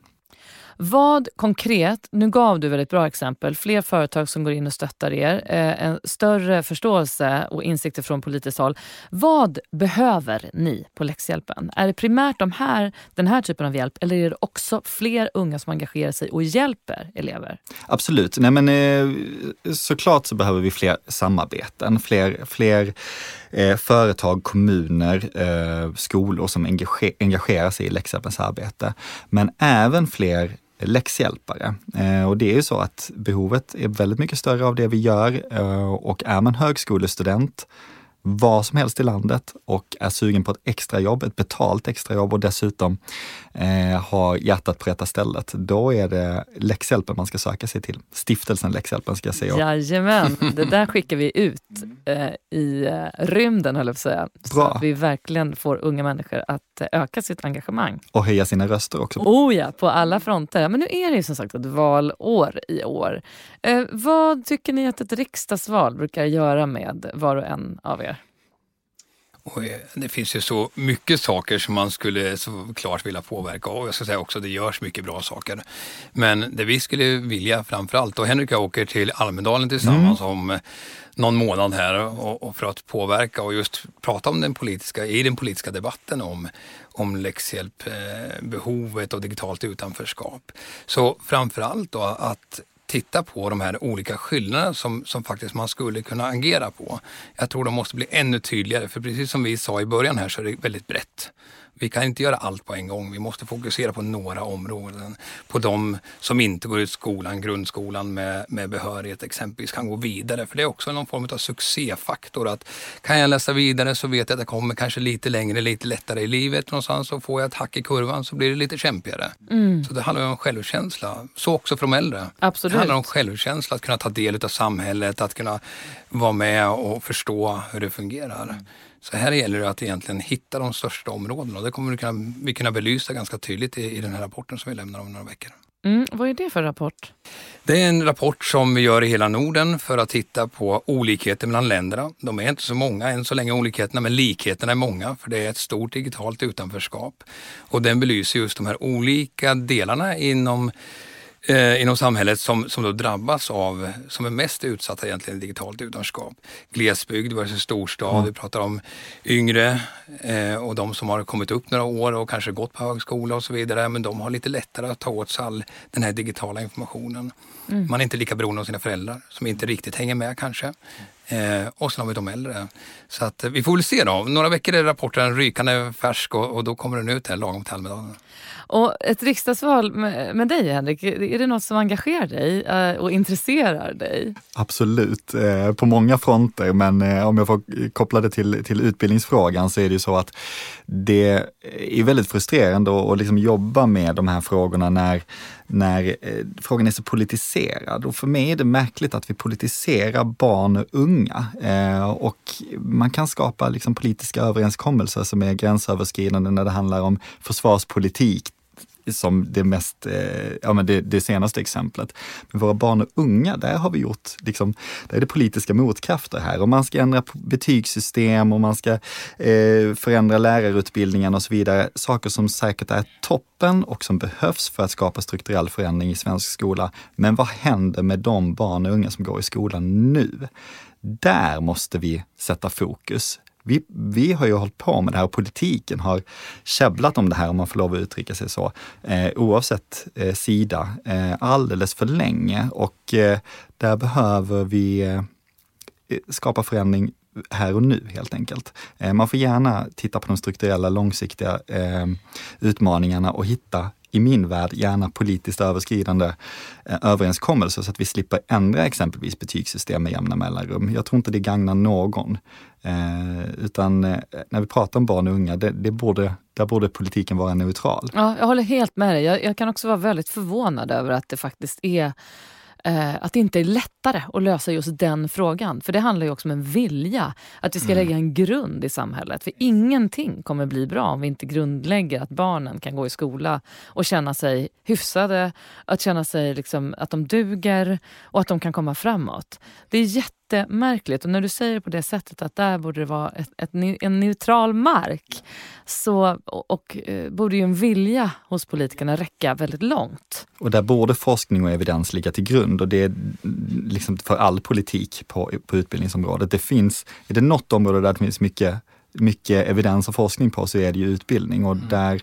Vad konkret, nu gav du väldigt bra exempel, fler företag som går in och stöttar er, eh, en större förståelse och insikter från politiskt håll. Vad behöver ni på läxhjälpen? Är det primärt de här, den här typen av hjälp eller är det också fler unga som engagerar sig och hjälper elever?
Absolut. Nej, men, eh, såklart så behöver vi fler samarbeten, fler, fler eh, företag, kommuner, eh, skolor som engager, engagerar sig i läxhjälpens arbete. Men även fler läxhjälpare. Eh, och det är ju så att behovet är väldigt mycket större av det vi gör eh, och är man högskolestudent var som helst i landet och är sugen på ett extrajobb, ett betalt extrajobb och dessutom eh, har hjärtat på rätta stället, då är det läxhjälpen man ska söka sig till. Stiftelsen Läxhjälpen ska jag säga.
Jajamän, det där skickar vi ut eh, i eh, rymden höll jag på att säga. Så
Bra.
att vi verkligen får unga människor att eh, öka sitt engagemang.
Och höja sina röster också.
Oh ja, på alla fronter. Men nu är det ju som sagt ett valår i år. Eh, vad tycker ni att ett riksdagsval brukar göra med var och en av er?
Och eh, det finns ju så mycket saker som man skulle såklart vilja påverka och jag ska säga också det görs mycket bra saker. Men det vi skulle vilja framförallt, och Henrik och jag åker till Almedalen tillsammans om eh, någon månad här och, och för att påverka och just prata om den politiska, i den politiska debatten om, om läxhjälp, eh, behovet av digitalt utanförskap. Så framförallt då att titta på de här olika skillnaderna som, som faktiskt man skulle kunna agera på. Jag tror de måste bli ännu tydligare, för precis som vi sa i början här så är det väldigt brett. Vi kan inte göra allt på en gång. Vi måste fokusera på några områden. På de som inte går ut skolan, grundskolan med, med behörighet exempelvis, kan gå vidare. För det är också någon form av succéfaktor. Att kan jag läsa vidare så vet jag att jag kommer kanske lite längre, lite lättare i livet någonstans. Och får jag ett hack i kurvan så blir det lite kämpigare. Så det handlar om självkänsla. Så också för de äldre.
Absolut.
Det handlar om självkänsla, att kunna ta del av samhället, att kunna vara med och förstå hur det fungerar. Så här gäller det att egentligen hitta de största områdena och det kommer vi kunna, vi kunna belysa ganska tydligt i, i den här rapporten som vi lämnar om några veckor.
Mm, vad är det för rapport?
Det är en rapport som vi gör i hela Norden för att titta på olikheter mellan länderna. De är inte så många än så länge olikheterna, men likheterna är många för det är ett stort digitalt utanförskap. Och den belyser just de här olika delarna inom eh, inom samhället som, som då drabbas av, som är mest utsatta egentligen i digitalt utanförskap. Glesbygd versus storstad. Vi pratar om yngre eh, och de som har kommit upp några år och kanske gått på högskola och så vidare. Men de har lite lättare att ta åt sig all den här digitala informationen. Man är inte lika beroende av sina föräldrar som inte riktigt hänger med kanske. Eh, och sen har vi de äldre. Så att, eh, vi får väl se då. Om några veckor är rapporten rykande färsk och, och då kommer den ut här lagom till Almedalen.
Och ett riksdagsval med, med dig Henrik, är det något som engagerar dig eh, och intresserar dig?
Absolut, eh, på många fronter. Men eh, om jag får koppla det till, till utbildningsfrågan så är det ju så att det är väldigt frustrerande att, liksom jobba med de här frågorna när, när frågan är så politiserad. Och för mig är det märkligt att vi politiserar barn och unga. Eh, och man kan skapa liksom politiska överenskommelser som är gränsöverskridande när det handlar om försvarspolitik som det mest, eh, ja men det, det senaste exemplet. Men våra barn och unga, där har vi gjort, liksom, där är det politiska motkrafter här. Om man ska ändra betygssystem och man ska eh, förändra lärarutbildningen och så vidare. Saker som säkert är toppen och som behövs för att skapa strukturell förändring i svensk skola. Men vad händer med de barn och unga som går i skolan nu? Där måste vi sätta fokus. Vi, vi har ju hållit på med det här och politiken har käbblat om det här, om man får lov att uttrycka sig så, eh, oavsett eh, sida, eh, alldeles för länge. Och eh, där behöver vi eh, skapa förändring här och nu helt enkelt. Eh, man får gärna titta på de strukturella långsiktiga eh, utmaningarna och hitta i min värld gärna politiskt överskridande eh, överenskommelser så att vi slipper ändra exempelvis betygssystem med jämna mellanrum. Jag tror inte det gagnar någon. Eh, utan eh, när vi pratar om barn och unga, det, det borde, där borde politiken vara neutral.
Ja, jag håller helt med dig. Jag, jag kan också vara väldigt förvånad över att det faktiskt är att det inte är lättare att lösa just den frågan. För det handlar ju också om en vilja, att vi ska lägga en grund i samhället. För ingenting kommer bli bra om vi inte grundlägger att barnen kan gå i skola och känna sig hyfsade, att känna sig liksom, att de duger och att de kan komma framåt. Det är jättemärkligt och när du säger på det sättet att där borde det vara ett, ett, en neutral mark så, och, och eh, borde ju en vilja hos politikerna räcka väldigt långt.
Och där borde forskning och evidens ligga till grund och det är liksom för all politik på, på utbildningsområdet. Det finns, är det något område där det finns mycket mycket evidens och forskning på så är det ju utbildning och mm. där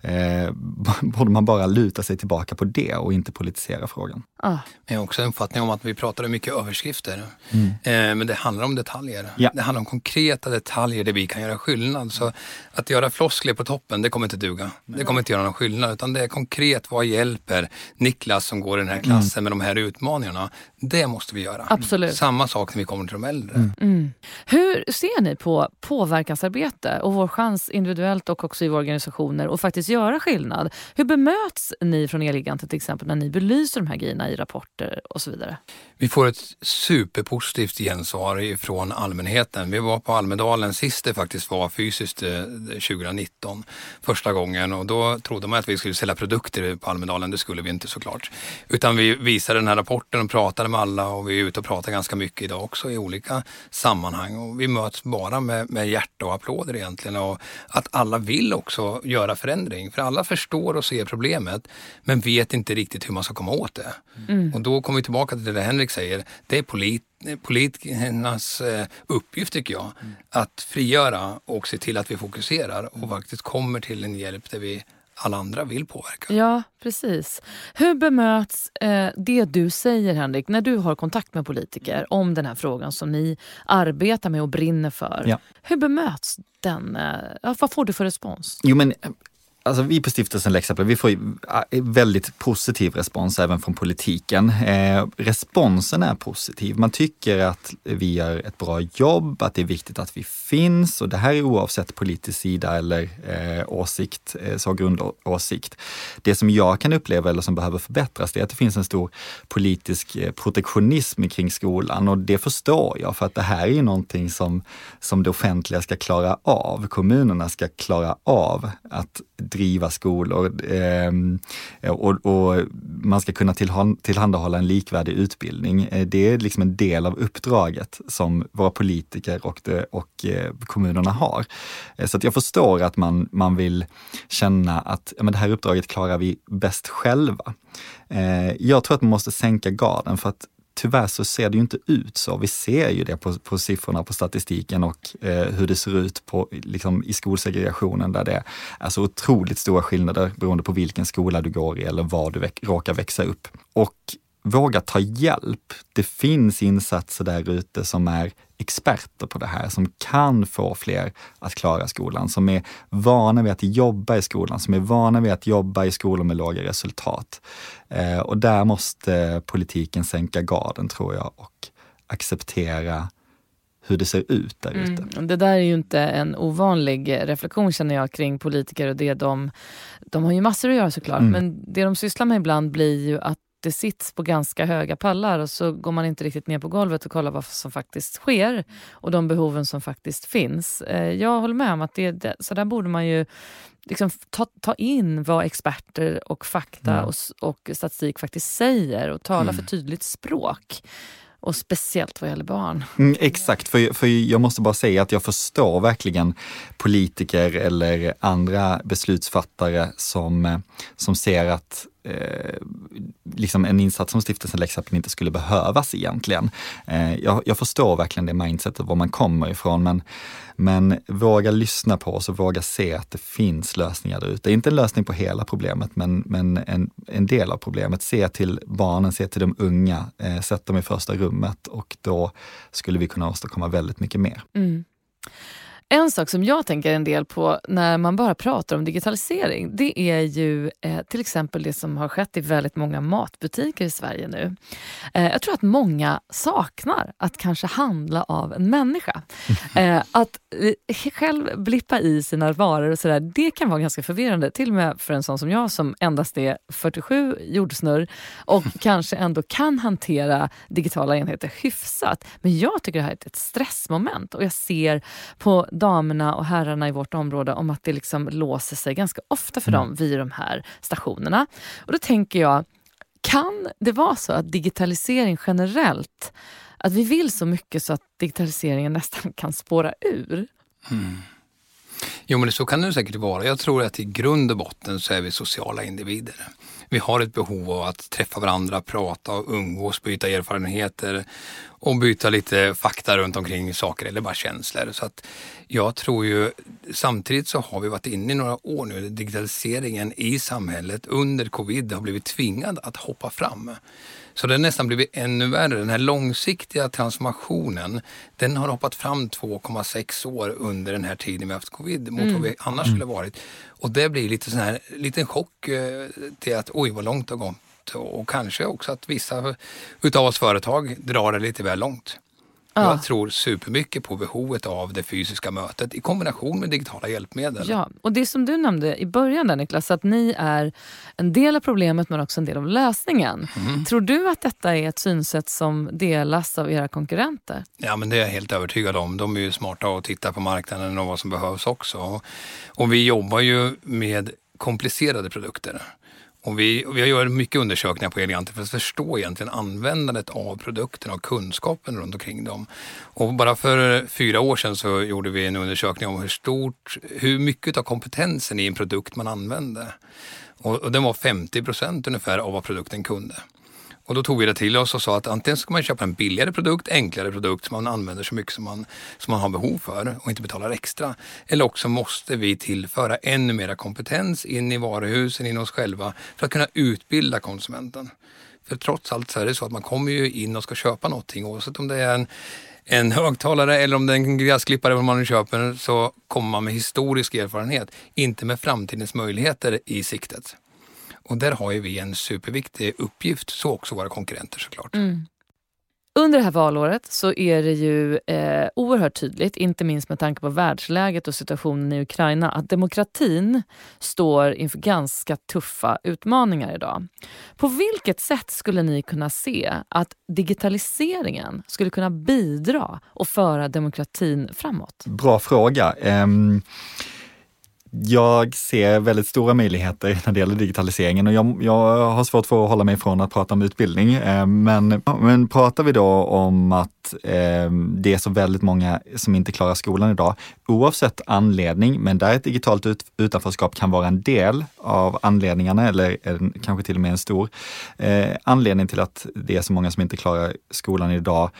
eh, borde man bara luta sig tillbaka på det och inte politisera frågan.
Ah. Jag har också en uppfattning om att vi pratar mycket överskrifter. Mm. Eh, men det handlar om detaljer. Ja. Det handlar om konkreta detaljer där vi kan göra skillnad. Så att göra floskler på toppen, det kommer inte duga. Det kommer inte göra någon skillnad. Utan det är konkret, vad hjälper Niklas som går i den här klassen mm. med de här utmaningarna? Det måste vi göra.
Absolut.
Samma sak när vi kommer till de äldre. Mm.
mm. Hur ser ni på påverkansarbete och vår chans individuellt och också i våra organisationer att faktiskt göra skillnad? Hur bemöts ni från Elgiganten till exempel när ni belyser de här grejerna i rapporter och så vidare?
Vi får ett superpositivt gensvar från allmänheten. Vi var på Almedalen sist det faktiskt var fysiskt 2019 eh, första gången och då trodde man att vi skulle sälja produkter på Almedalen. Det skulle vi inte såklart. Utan vi visade den här rapporten och pratade med alla och vi är ute och pratar ganska mycket idag också i olika sammanhang och vi möts bara med, med hjärta och applåder egentligen och att alla vill också göra förändring. För alla förstår och ser problemet men vet inte riktigt hur man ska komma åt det. Mm. Och då kommer vi tillbaka till det Henrik säger. Det är polit politikernas eh, uppgift tycker jag. Mm. Att frigöra och se till att vi fokuserar och faktiskt kommer till en hjälp där vi alla andra vill påverka.
Ja, precis. Hur bemöts eh, det du säger, Henrik, när du har kontakt med politiker om den här frågan som ni arbetar med och brinner för? Ja. Hur bemöts den? Eh, vad får du för respons?
Jo, men Alltså vi på stiftelsen Läxäpple, vi får äh, väldigt positiv respons även från politiken. Eh, responsen är positiv. Man tycker att vi gör ett bra jobb, att det är viktigt att vi finns och det här är oavsett politisk sida eller eh, åsikt, eh, så grundåsikt. Det som jag kan uppleva eller som behöver förbättras, det är att det finns en stor politisk eh, protektionism kring skolan och det förstår jag för att det här är ju någonting som, som det offentliga ska klara av. Kommunerna ska klara av att driva skolor eh, och, och, man ska kunna tillhandahålla en likvärdig utbildning. Eh, det är liksom en del av uppdraget som våra politiker och, det, och eh, kommunerna har. Eh, så att jag förstår att man, man vill känna att ja, men det här uppdraget klarar vi bäst själva. Eh, jag tror att man måste sänka garden för att tyvärr så ser det ju inte ut så. Vi ser ju det på, på siffrorna på statistiken och eh, hur det ser ut på, liksom, i skolsegregationen där det är så otroligt stora skillnader beroende på vilken skola du går i eller var du väck, råkar växa upp. Och våga ta hjälp. Det finns insatser där ute som är experter på det här, som kan få fler att klara skolan, som är vana vid att jobba i skolan, som är vana vid att jobba i skolor med låga resultat. Eh, och där måste politiken sänka garden tror jag och acceptera hur det ser ut där ute.
Mm. Det där är ju inte en ovanlig reflektion känner jag kring politiker och det de, de har ju massor att göra såklart, mm. men det de sysslar med ibland blir ju att det sits på ganska höga pallar och så går man inte riktigt ner på golvet och kollar vad som faktiskt sker och de behoven som faktiskt finns. Eh, jag håller med om att det, det så där borde man ju liksom ta, ta in vad experter och fakta mm. och, och statistik faktiskt säger och tala mm. för tydligt språk. Och speciellt vad gäller barn.
Mm, exakt, för, för jag måste bara säga att jag förstår verkligen politiker eller andra beslutsfattare som, som ser att eh, liksom en insats som stiftelsen Lex inte skulle behövas egentligen. Eh, jag, jag, förstår verkligen det mindsetet, var man kommer ifrån, men, men våga lyssna på oss och våga se att det finns lösningar där ute. Det är inte en lösning på hela problemet, men, men en, en del av problemet. Se till barnen, se till de unga, eh, sätt dem i första rummet och då skulle vi kunna åstadkomma väldigt mycket mer.
Mm. En sak som jag tänker en del på när man bara pratar om digitalisering, det är ju eh, till exempel det som har skett i väldigt många matbutiker i Sverige nu. Eh, jag tror att många saknar att kanske handla av en människa. Eh, att eh, själv blippa i sina varor och sådär, det kan vara ganska förvirrande. Till och med för en sån som jag som endast är 47 jordsnurr och kanske ändå kan hantera digitala enheter hyfsat. Men jag tycker det här är ett stressmoment och jag ser på damerna och herrarna i vårt område om att det liksom låser sig ganska ofta för mm. dem vid de här stationerna. Och då tänker jag, kan det vara så att digitalisering generellt, att vi vill så mycket så att digitaliseringen nästan kan spåra ur?
Mm. Jo, men så kan det säkert vara. Jag tror att i grund och botten så är vi sociala individer. Vi har ett behov av att träffa varandra, prata och umgås, byta erfarenheter och byta lite fakta runt omkring saker eller bara känslor. Så att jag tror ju, samtidigt så har vi varit inne i några år nu, digitaliseringen i samhället under covid har blivit tvingad att hoppa fram. Så det har nästan blivit ännu värre. Den här långsiktiga transformationen, den har hoppat fram 2,6 år under den här tiden vi haft covid mot mm. vad vi annars skulle varit. Och det blir lite sån här liten chock eh, till att oj vad långt det har gått och kanske också att vissa utav oss företag drar det lite väl långt. Ja. Jag tror supermycket på behovet av det fysiska mötet i kombination med digitala hjälpmedel.
Ja, och det som du nämnde i början där Niklas, att ni är en del av problemet men också en del av lösningen. Mm. Tror du att detta är ett synsätt som delas av era konkurrenter?
Ja, men det är jag helt övertygad om. De är ju smarta och tittar på marknaden och vad som behövs också. Och vi jobbar ju med komplicerade produkter. Och vi, och vi gör mycket undersökningar på Eleganter för att förstå egentligen användandet av produkterna och kunskapen runt omkring dem. Och bara för fyra år sedan så gjorde vi en undersökning om hur stort, hur mycket av kompetensen i en produkt man använde. Och, och den var 50 procent ungefär av vad produkten kunde. Och då tog vi det till oss och sa att antingen ska man köpa en billigare produkt, enklare produkt som man använder så mycket som man, som man har behov för och inte betalar extra. Eller också måste vi tillföra ännu mera kompetens in i varuhusen, in oss själva för att kunna utbilda konsumenten. För trots allt så är det så att man kommer ju in och ska köpa någonting oavsett om det är en en högtalare eller om det är en gräsklippare man nu köper så kommer man med historisk erfarenhet, inte med framtidens möjligheter i siktet. Och där har ju vi en superviktig uppgift, så också våra konkurrenter såklart. Mm.
Under det här valåret så är det ju eh, oerhört tydligt, inte minst med tanke på världsläget och situationen i Ukraina, att demokratin står inför ganska tuffa utmaningar idag. På vilket sätt skulle ni kunna se att digitaliseringen skulle kunna bidra och föra demokratin framåt?
Bra fråga. Um jag ser väldigt stora möjligheter när det gäller digitaliseringen och jag, jag har svårt för att hålla mig från att prata om utbildning. Eh, men, men pratar vi då om att eh, det är så väldigt många som inte klarar skolan idag, oavsett anledning, men där ett digitalt ut, utanförskap kan vara en del av anledningarna eller en, kanske till och med en stor eh, anledning till att det är så många som inte klarar skolan idag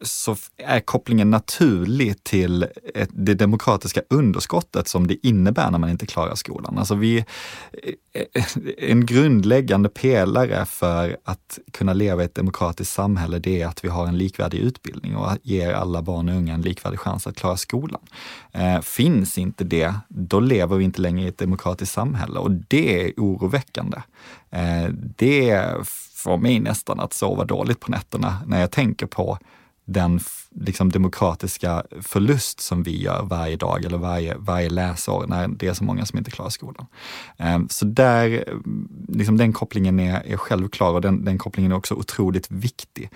så är kopplingen naturlig till ett, det demokratiska underskottet som det innebär när man inte klarar skolan. Alltså vi, eh, en grundläggande pelare för att kunna leva i ett demokratiskt samhälle, det är att vi har en likvärdig utbildning och ger alla barn och unga en likvärdig chans att klara skolan. Eh, finns inte det, då lever vi inte längre i ett demokratiskt samhälle och det är oroväckande. Eh, det får mig nästan att sova dåligt på nätterna när jag tänker på den liksom, demokratiska förlust som vi gör varje dag eller varje, varje läsår när det är så många som inte klarar skolan. Ehm, så där, liksom, den kopplingen är, är självklar och den, den kopplingen är också otroligt viktig.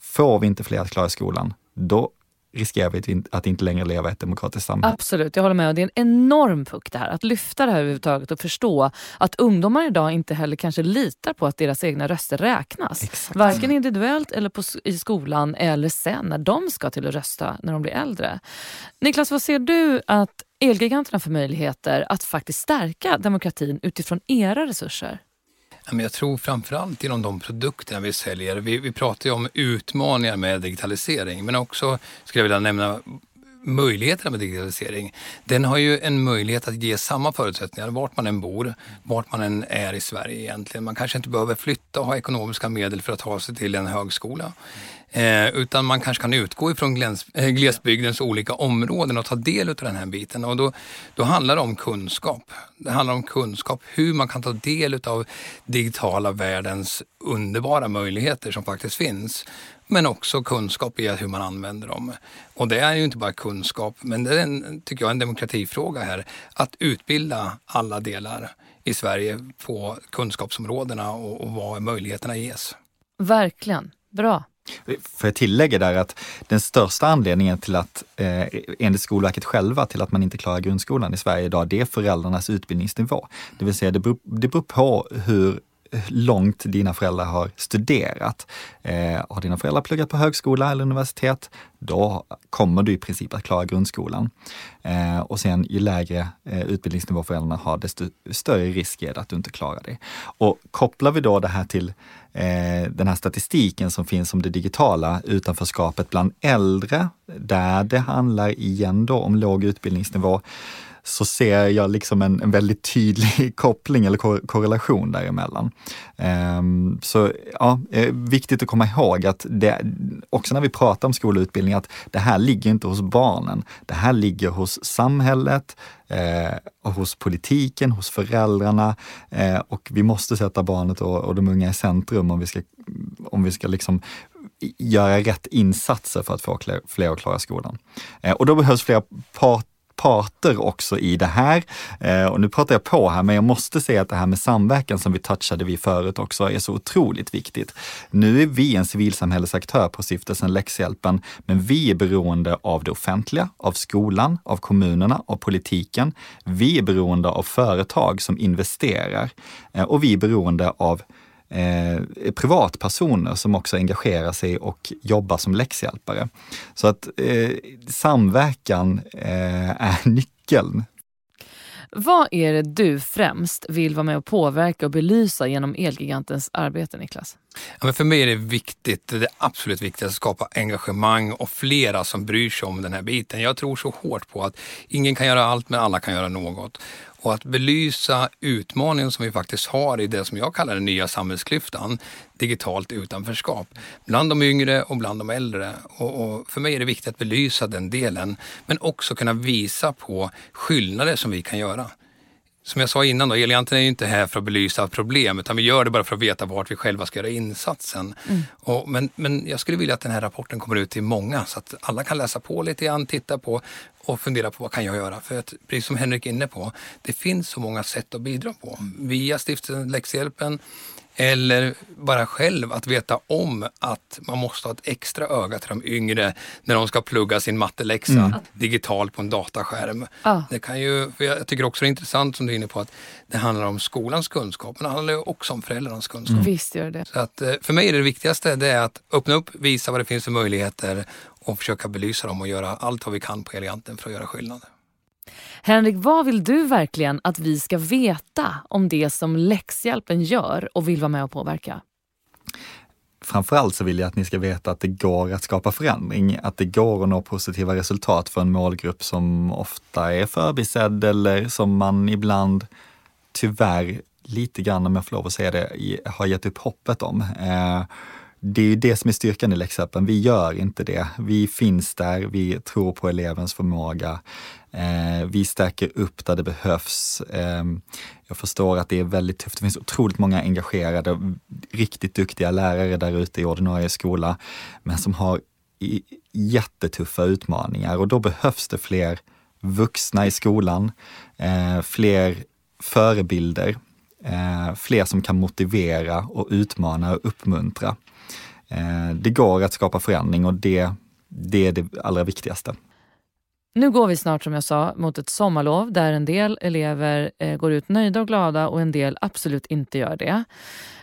Får vi inte fler att klara skolan, då riskerar vi att inte längre leva i ett demokratiskt samhälle.
Absolut, jag håller med. Det är en enorm puck det här. Att lyfta det här överhuvudtaget och förstå att ungdomar idag inte heller kanske litar på att deras egna röster räknas. Exakt. Varken individuellt eller på, i skolan eller sen när de ska till att rösta när de blir äldre. Niklas, vad ser du att Elgiganterna för möjligheter att faktiskt stärka demokratin utifrån era resurser?
Jag tror framförallt inom de produkterna vi säljer. Vi, vi pratar ju om utmaningar med digitalisering men också skulle jag vilja nämna möjligheterna med digitalisering. Den har ju en möjlighet att ge samma förutsättningar vart man än bor, vart man än är i Sverige egentligen. Man kanske inte behöver flytta och ha ekonomiska medel för att ta sig till en högskola. Eh, utan man kanske kan utgå ifrån gläns, eh, glesbygdens olika områden och ta del av den här biten. Och då, då handlar det om kunskap. Det handlar om kunskap, hur man kan ta del av digitala världens underbara möjligheter som faktiskt finns. Men också kunskap i hur man använder dem. Och det är ju inte bara kunskap, men det är en, tycker jag, en demokratifråga här. Att utbilda alla delar i Sverige på kunskapsområdena och, och vad möjligheterna ges.
Verkligen. Bra.
Får jag tillägga där att den största anledningen till att, eh, enligt Skolverket själva, till att man inte klarar grundskolan i Sverige idag, det är föräldrarnas utbildningsnivå. Det vill säga det beror, det beror på hur Eh, långt dina föräldrar har studerat. Eh, har dina föräldrar pluggat på högskola eller universitet, då kommer du i princip att klara grundskolan. Eh, och sen ju lägre eh, utbildningsnivå föräldrarna har, desto större risk är det att du inte klarar det. Och kopplar vi då det här till eh, den här statistiken som finns om det digitala utanförskapet bland äldre, där det handlar igen då om låg utbildningsnivå, så ser jag liksom en, en väldigt tydlig koppling eller kor korrelation däremellan. Um, så ja, eh, viktigt att komma ihåg att det, också när vi pratar om skola och utbildning, att det här ligger inte hos barnen. Det här ligger hos samhället, eh, hos politiken, hos föräldrarna eh, och vi måste sätta barnet och, och de unga i centrum om vi ska, om vi ska liksom göra rätt insatser för att få fler att klara skolan. Eh, och då behövs fler parter parter också i det här. Eh, och nu pratar jag på här, men jag måste säga att det här med samverkan som vi touchade vid förut också är så otroligt viktigt. Nu är vi en civilsamhällesaktör på stiftelsen Läxhjälpen, men vi är beroende av det offentliga, av skolan, av kommunerna, av politiken. Vi är beroende av företag som investerar eh, och vi är beroende av eh, privatpersoner som också engagerar sig och jobbar som läxhjälpare. Så att eh, samverkan eh, är nyckeln.
Vad är det du främst vill vara med och påverka och belysa genom Elgigantens arbete, Niklas?
Ja, men för mig är det viktigt, det absolut viktigaste, att skapa engagemang och flera som bryr sig om den här biten. Jag tror så hårt på att ingen kan göra allt, men alla kan göra något och att belysa utmaningen som vi faktiskt har i det som jag kallar den nya samhällsklyftan, digitalt utanförskap, bland de yngre och bland de äldre. Och, och, för mig är det viktigt att belysa den delen, men också kunna visa på skillnader som vi kan göra som jag sa innan, då, Elianten är ju inte här för att belysa problem utan vi gör det bara för att veta vart vi själva ska göra insatsen. Mm. Och, men, men jag skulle vilja att den här rapporten kommer ut till många så att alla kan läsa på lite grann, titta på och fundera på vad kan jag göra? För att, precis som Henrik är inne på, det finns så många sätt att bidra på. Via stiftelsen Läxhjälpen, eller bara själv att veta om att man måste ha ett extra öga till de yngre när de ska plugga sin matteläxa mm. digitalt på en dataskärm. Ah. Det kan ju, jag tycker också det är intressant som du är inne på att det handlar om skolans kunskap men det handlar också om föräldrarnas kunskap. Mm.
Visst gör det.
Så att, eh, för mig är det viktigaste det är att öppna upp, visa vad det finns för möjligheter och försöka belysa dem och göra allt vad vi kan på Eleganten för att göra skillnad.
Henrik, vad vill du verkligen att vi ska veta om det som läxhjälpen gör och vill vara med och påverka?
Framförallt så vill jag att ni ska veta att det går att skapa förändring, att det går att nå positiva resultat för en målgrupp som ofta är förbisedd eller som man ibland tyvärr lite grann, om jag får lov att säga det, har gett upp hoppet om. Eh, det är ju det som är styrkan i läxhjälpen. Vi gör inte det. Vi finns där, vi tror på elevens förmåga. Eh, vi stärker upp där det behövs. Eh, jag förstår att det är väldigt tufft. Det finns otroligt många engagerade, riktigt duktiga lärare där ute i ordinarie skola, men som har jättetuffa utmaningar och då behövs det fler vuxna i skolan, eh, fler förebilder, eh, fler som kan motivera och utmana och uppmuntra. Eh, det går att skapa förändring och det, det är det allra viktigaste.
Nu går vi snart som jag sa mot ett sommarlov där en del elever eh, går ut nöjda och glada och en del absolut inte gör det.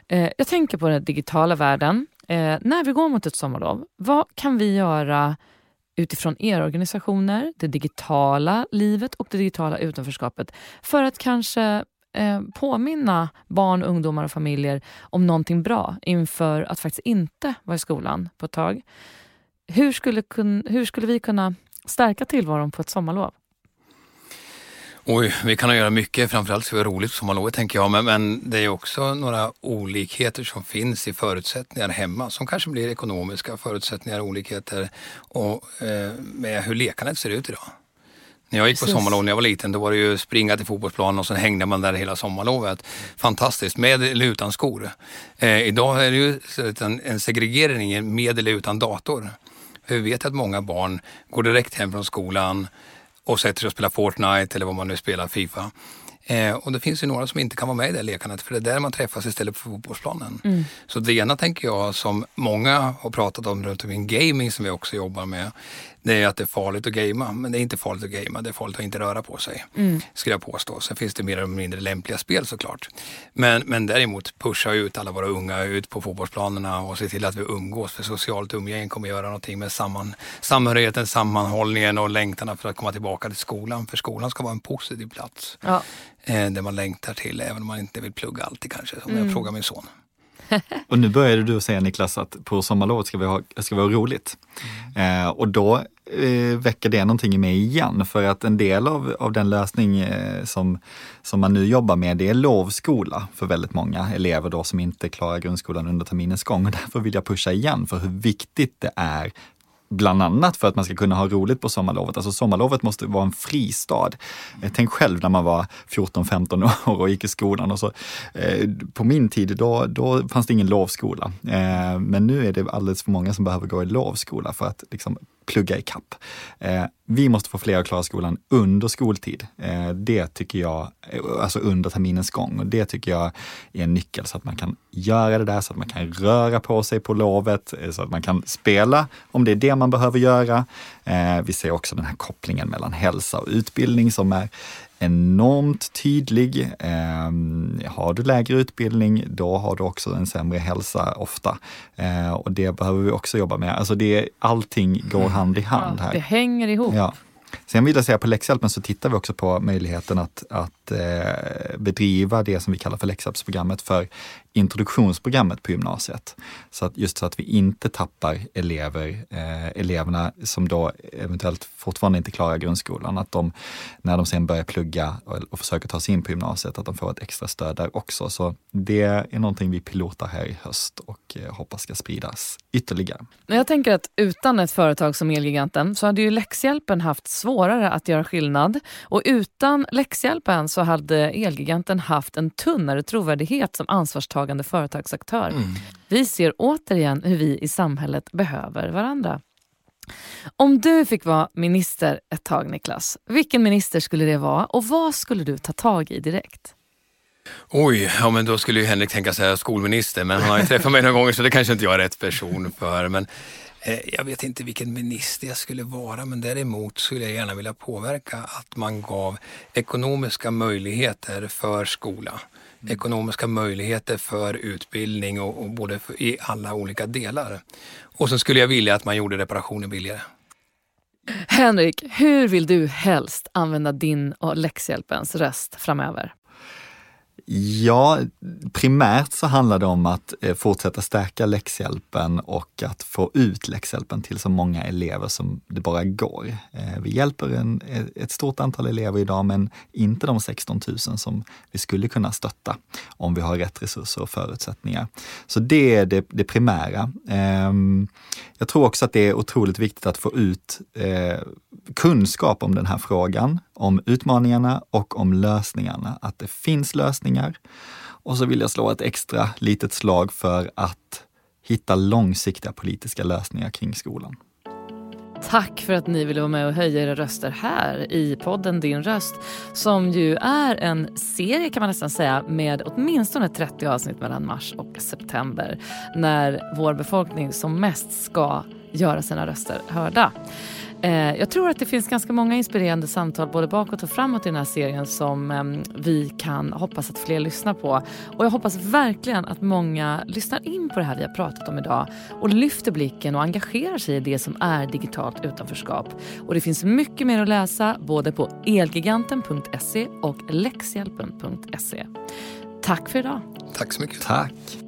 Eh, jag tänker på den digitala världen. Eh, när vi går mot ett sommarlov, vad kan vi göra utifrån era organisationer, det digitala livet och det digitala utanförskapet för att kanske eh, påminna barn, ungdomar och familjer om någonting bra inför att faktiskt inte vara i skolan på ett tag. Hur skulle, kun, hur skulle vi kunna stärka tillvaron på ett sommarlov?
Oj, vi kan göra mycket, framförallt ska det roligt på sommarlovet tänker jag, men, men, det är också några olikheter som finns i förutsättningar hemma som kanske blir ekonomiska förutsättningar, olikheter och eh, med hur lekandet ser ut idag. När jag gick på sommarlov när jag var liten då var det ju springa till fotbollsplanen och sen hängde man där hela sommarlovet. Fantastiskt, med eller utan skor. Eh, idag är det ju en, en segregering med eller utan dator. Vi vet att många barn går direkt hem från skolan och sätter sig och spelar Fortnite eller vad man nu spelar, Fifa. Eh, och det finns ju några som inte kan vara med i det lekandet för det är där man träffas istället för fotbollsplanen. Mm. Så det ena tänker jag som många har pratat om runt omkring gaming som vi också jobbar med. Det är att det är farligt att gamea. Men det är inte farligt att gamea, det är farligt att inte röra på sig. Mm. Skulle jag påstå. Sen finns det mer eller mindre lämpliga spel såklart. Men, men däremot pusha ut alla våra unga ut på fotbollsplanerna och se till att vi umgås. För socialt umgänge kommer göra någonting med samman, samhörigheten, sammanhållningen och längtan för att komma tillbaka till skolan. För skolan ska vara en positiv plats. Ja. Eh, där man längtar till, även om man inte vill plugga alltid kanske. Om mm. jag frågar min son.
och nu började du säga Niklas att på sommarlovet ska vi ha, ska vi ha roligt. Mm. Eh, och då eh, väcker det någonting i mig igen för att en del av, av den lösning eh, som, som man nu jobbar med det är lovskola för väldigt många elever då som inte klarar grundskolan under terminens gång. Och därför vill jag pusha igen för hur viktigt det är Bland annat för att man ska kunna ha roligt på sommarlovet. Alltså sommarlovet måste vara en fristad. Eh, tänk själv när man var 14-15 år och gick i skolan. Och så, eh, på min tid då, då fanns det ingen lovskola. Eh, men nu är det alldeles för många som behöver gå i lovskola för att liksom, plugga i kapp. Eh, vi måste få fler att klara skolan under skoltid. Eh, det tycker jag, eh, alltså under terminens gång. Och det tycker jag är en nyckel så att man kan göra det där, så att man kan röra på sig på lovet, eh, så att man kan spela om det är det man behöver göra. Eh, vi ser också den här kopplingen mellan hälsa och utbildning som är enormt tydlig. Eh, har du lägre utbildning, då har du också en sämre hälsa ofta. Eh, och det behöver vi också jobba med. Alltså det, allting går hand i hand här.
det hänger ihop.
Ja. Sen vill jag säga på läxhjälpen så tittar vi också på möjligheten att, att eh, bedriva det som vi kallar för läxhjälpsprogrammet för introduktionsprogrammet på gymnasiet. Så att just så att vi inte tappar elever, eh, eleverna som då eventuellt fortfarande inte klarar grundskolan, att de när de sen börjar plugga och, och försöker ta sig in på gymnasiet, att de får ett extra stöd där också. Så det är någonting vi pilotar här i höst och eh, hoppas ska spridas ytterligare.
Jag tänker att utan ett företag som Elgiganten så hade ju läxhjälpen haft svårare att göra skillnad och utan läxhjälpen så hade Elgiganten haft en tunnare trovärdighet som ansvarstagare företagande företagsaktör. Mm. Vi ser återigen hur vi i samhället behöver varandra. Om du fick vara minister ett tag, Niklas, vilken minister skulle det vara och vad skulle du ta tag i direkt?
Oj, ja men då skulle ju Henrik tänka sig skolminister, men han har ju träffat mig några gånger så det kanske inte jag är rätt person för. Men eh, jag vet inte vilken minister jag skulle vara, men däremot skulle jag gärna vilja påverka att man gav ekonomiska möjligheter för skola ekonomiska möjligheter för utbildning och, och både för, i alla olika delar. Och så skulle jag vilja att man gjorde reparationer billigare.
Henrik, hur vill du helst använda din och läxhjälpens röst framöver?
Ja, primärt så handlar det om att eh, fortsätta stärka läxhjälpen och att få ut läxhjälpen till så många elever som det bara går. Eh, vi hjälper en, eh, ett stort antal elever idag, men inte de 16 000 som vi skulle kunna stötta om vi har rätt resurser och förutsättningar. Så det är det, det primära. Ehm, jag tror också att det är otroligt viktigt att få ut kunskap om den här frågan, om utmaningarna och om lösningarna. Att det finns lösningar. Och så vill jag slå ett extra litet slag för att hitta långsiktiga politiska lösningar kring skolan.
Tack för att ni ville vara med och höja era röster här i podden Din röst som ju är en serie kan man nästan säga med åtminstone 30 avsnitt mellan mars och september när vår befolkning som mest ska göra sina röster hörda. Eh, jag tror att det finns ganska många inspirerande samtal både bakåt och framåt i den här serien som ehm, vi kan hoppas att fler lyssnar på. Och jag hoppas verkligen att många lyssnar in på det här vi har pratat om idag och lyfter blicken och engagerar sig i det som är digitalt utanförskap. Och det finns mycket mer att läsa både på elgiganten.se och läxhjälpen.se. Tack för idag.
Tack så mycket.
Tack.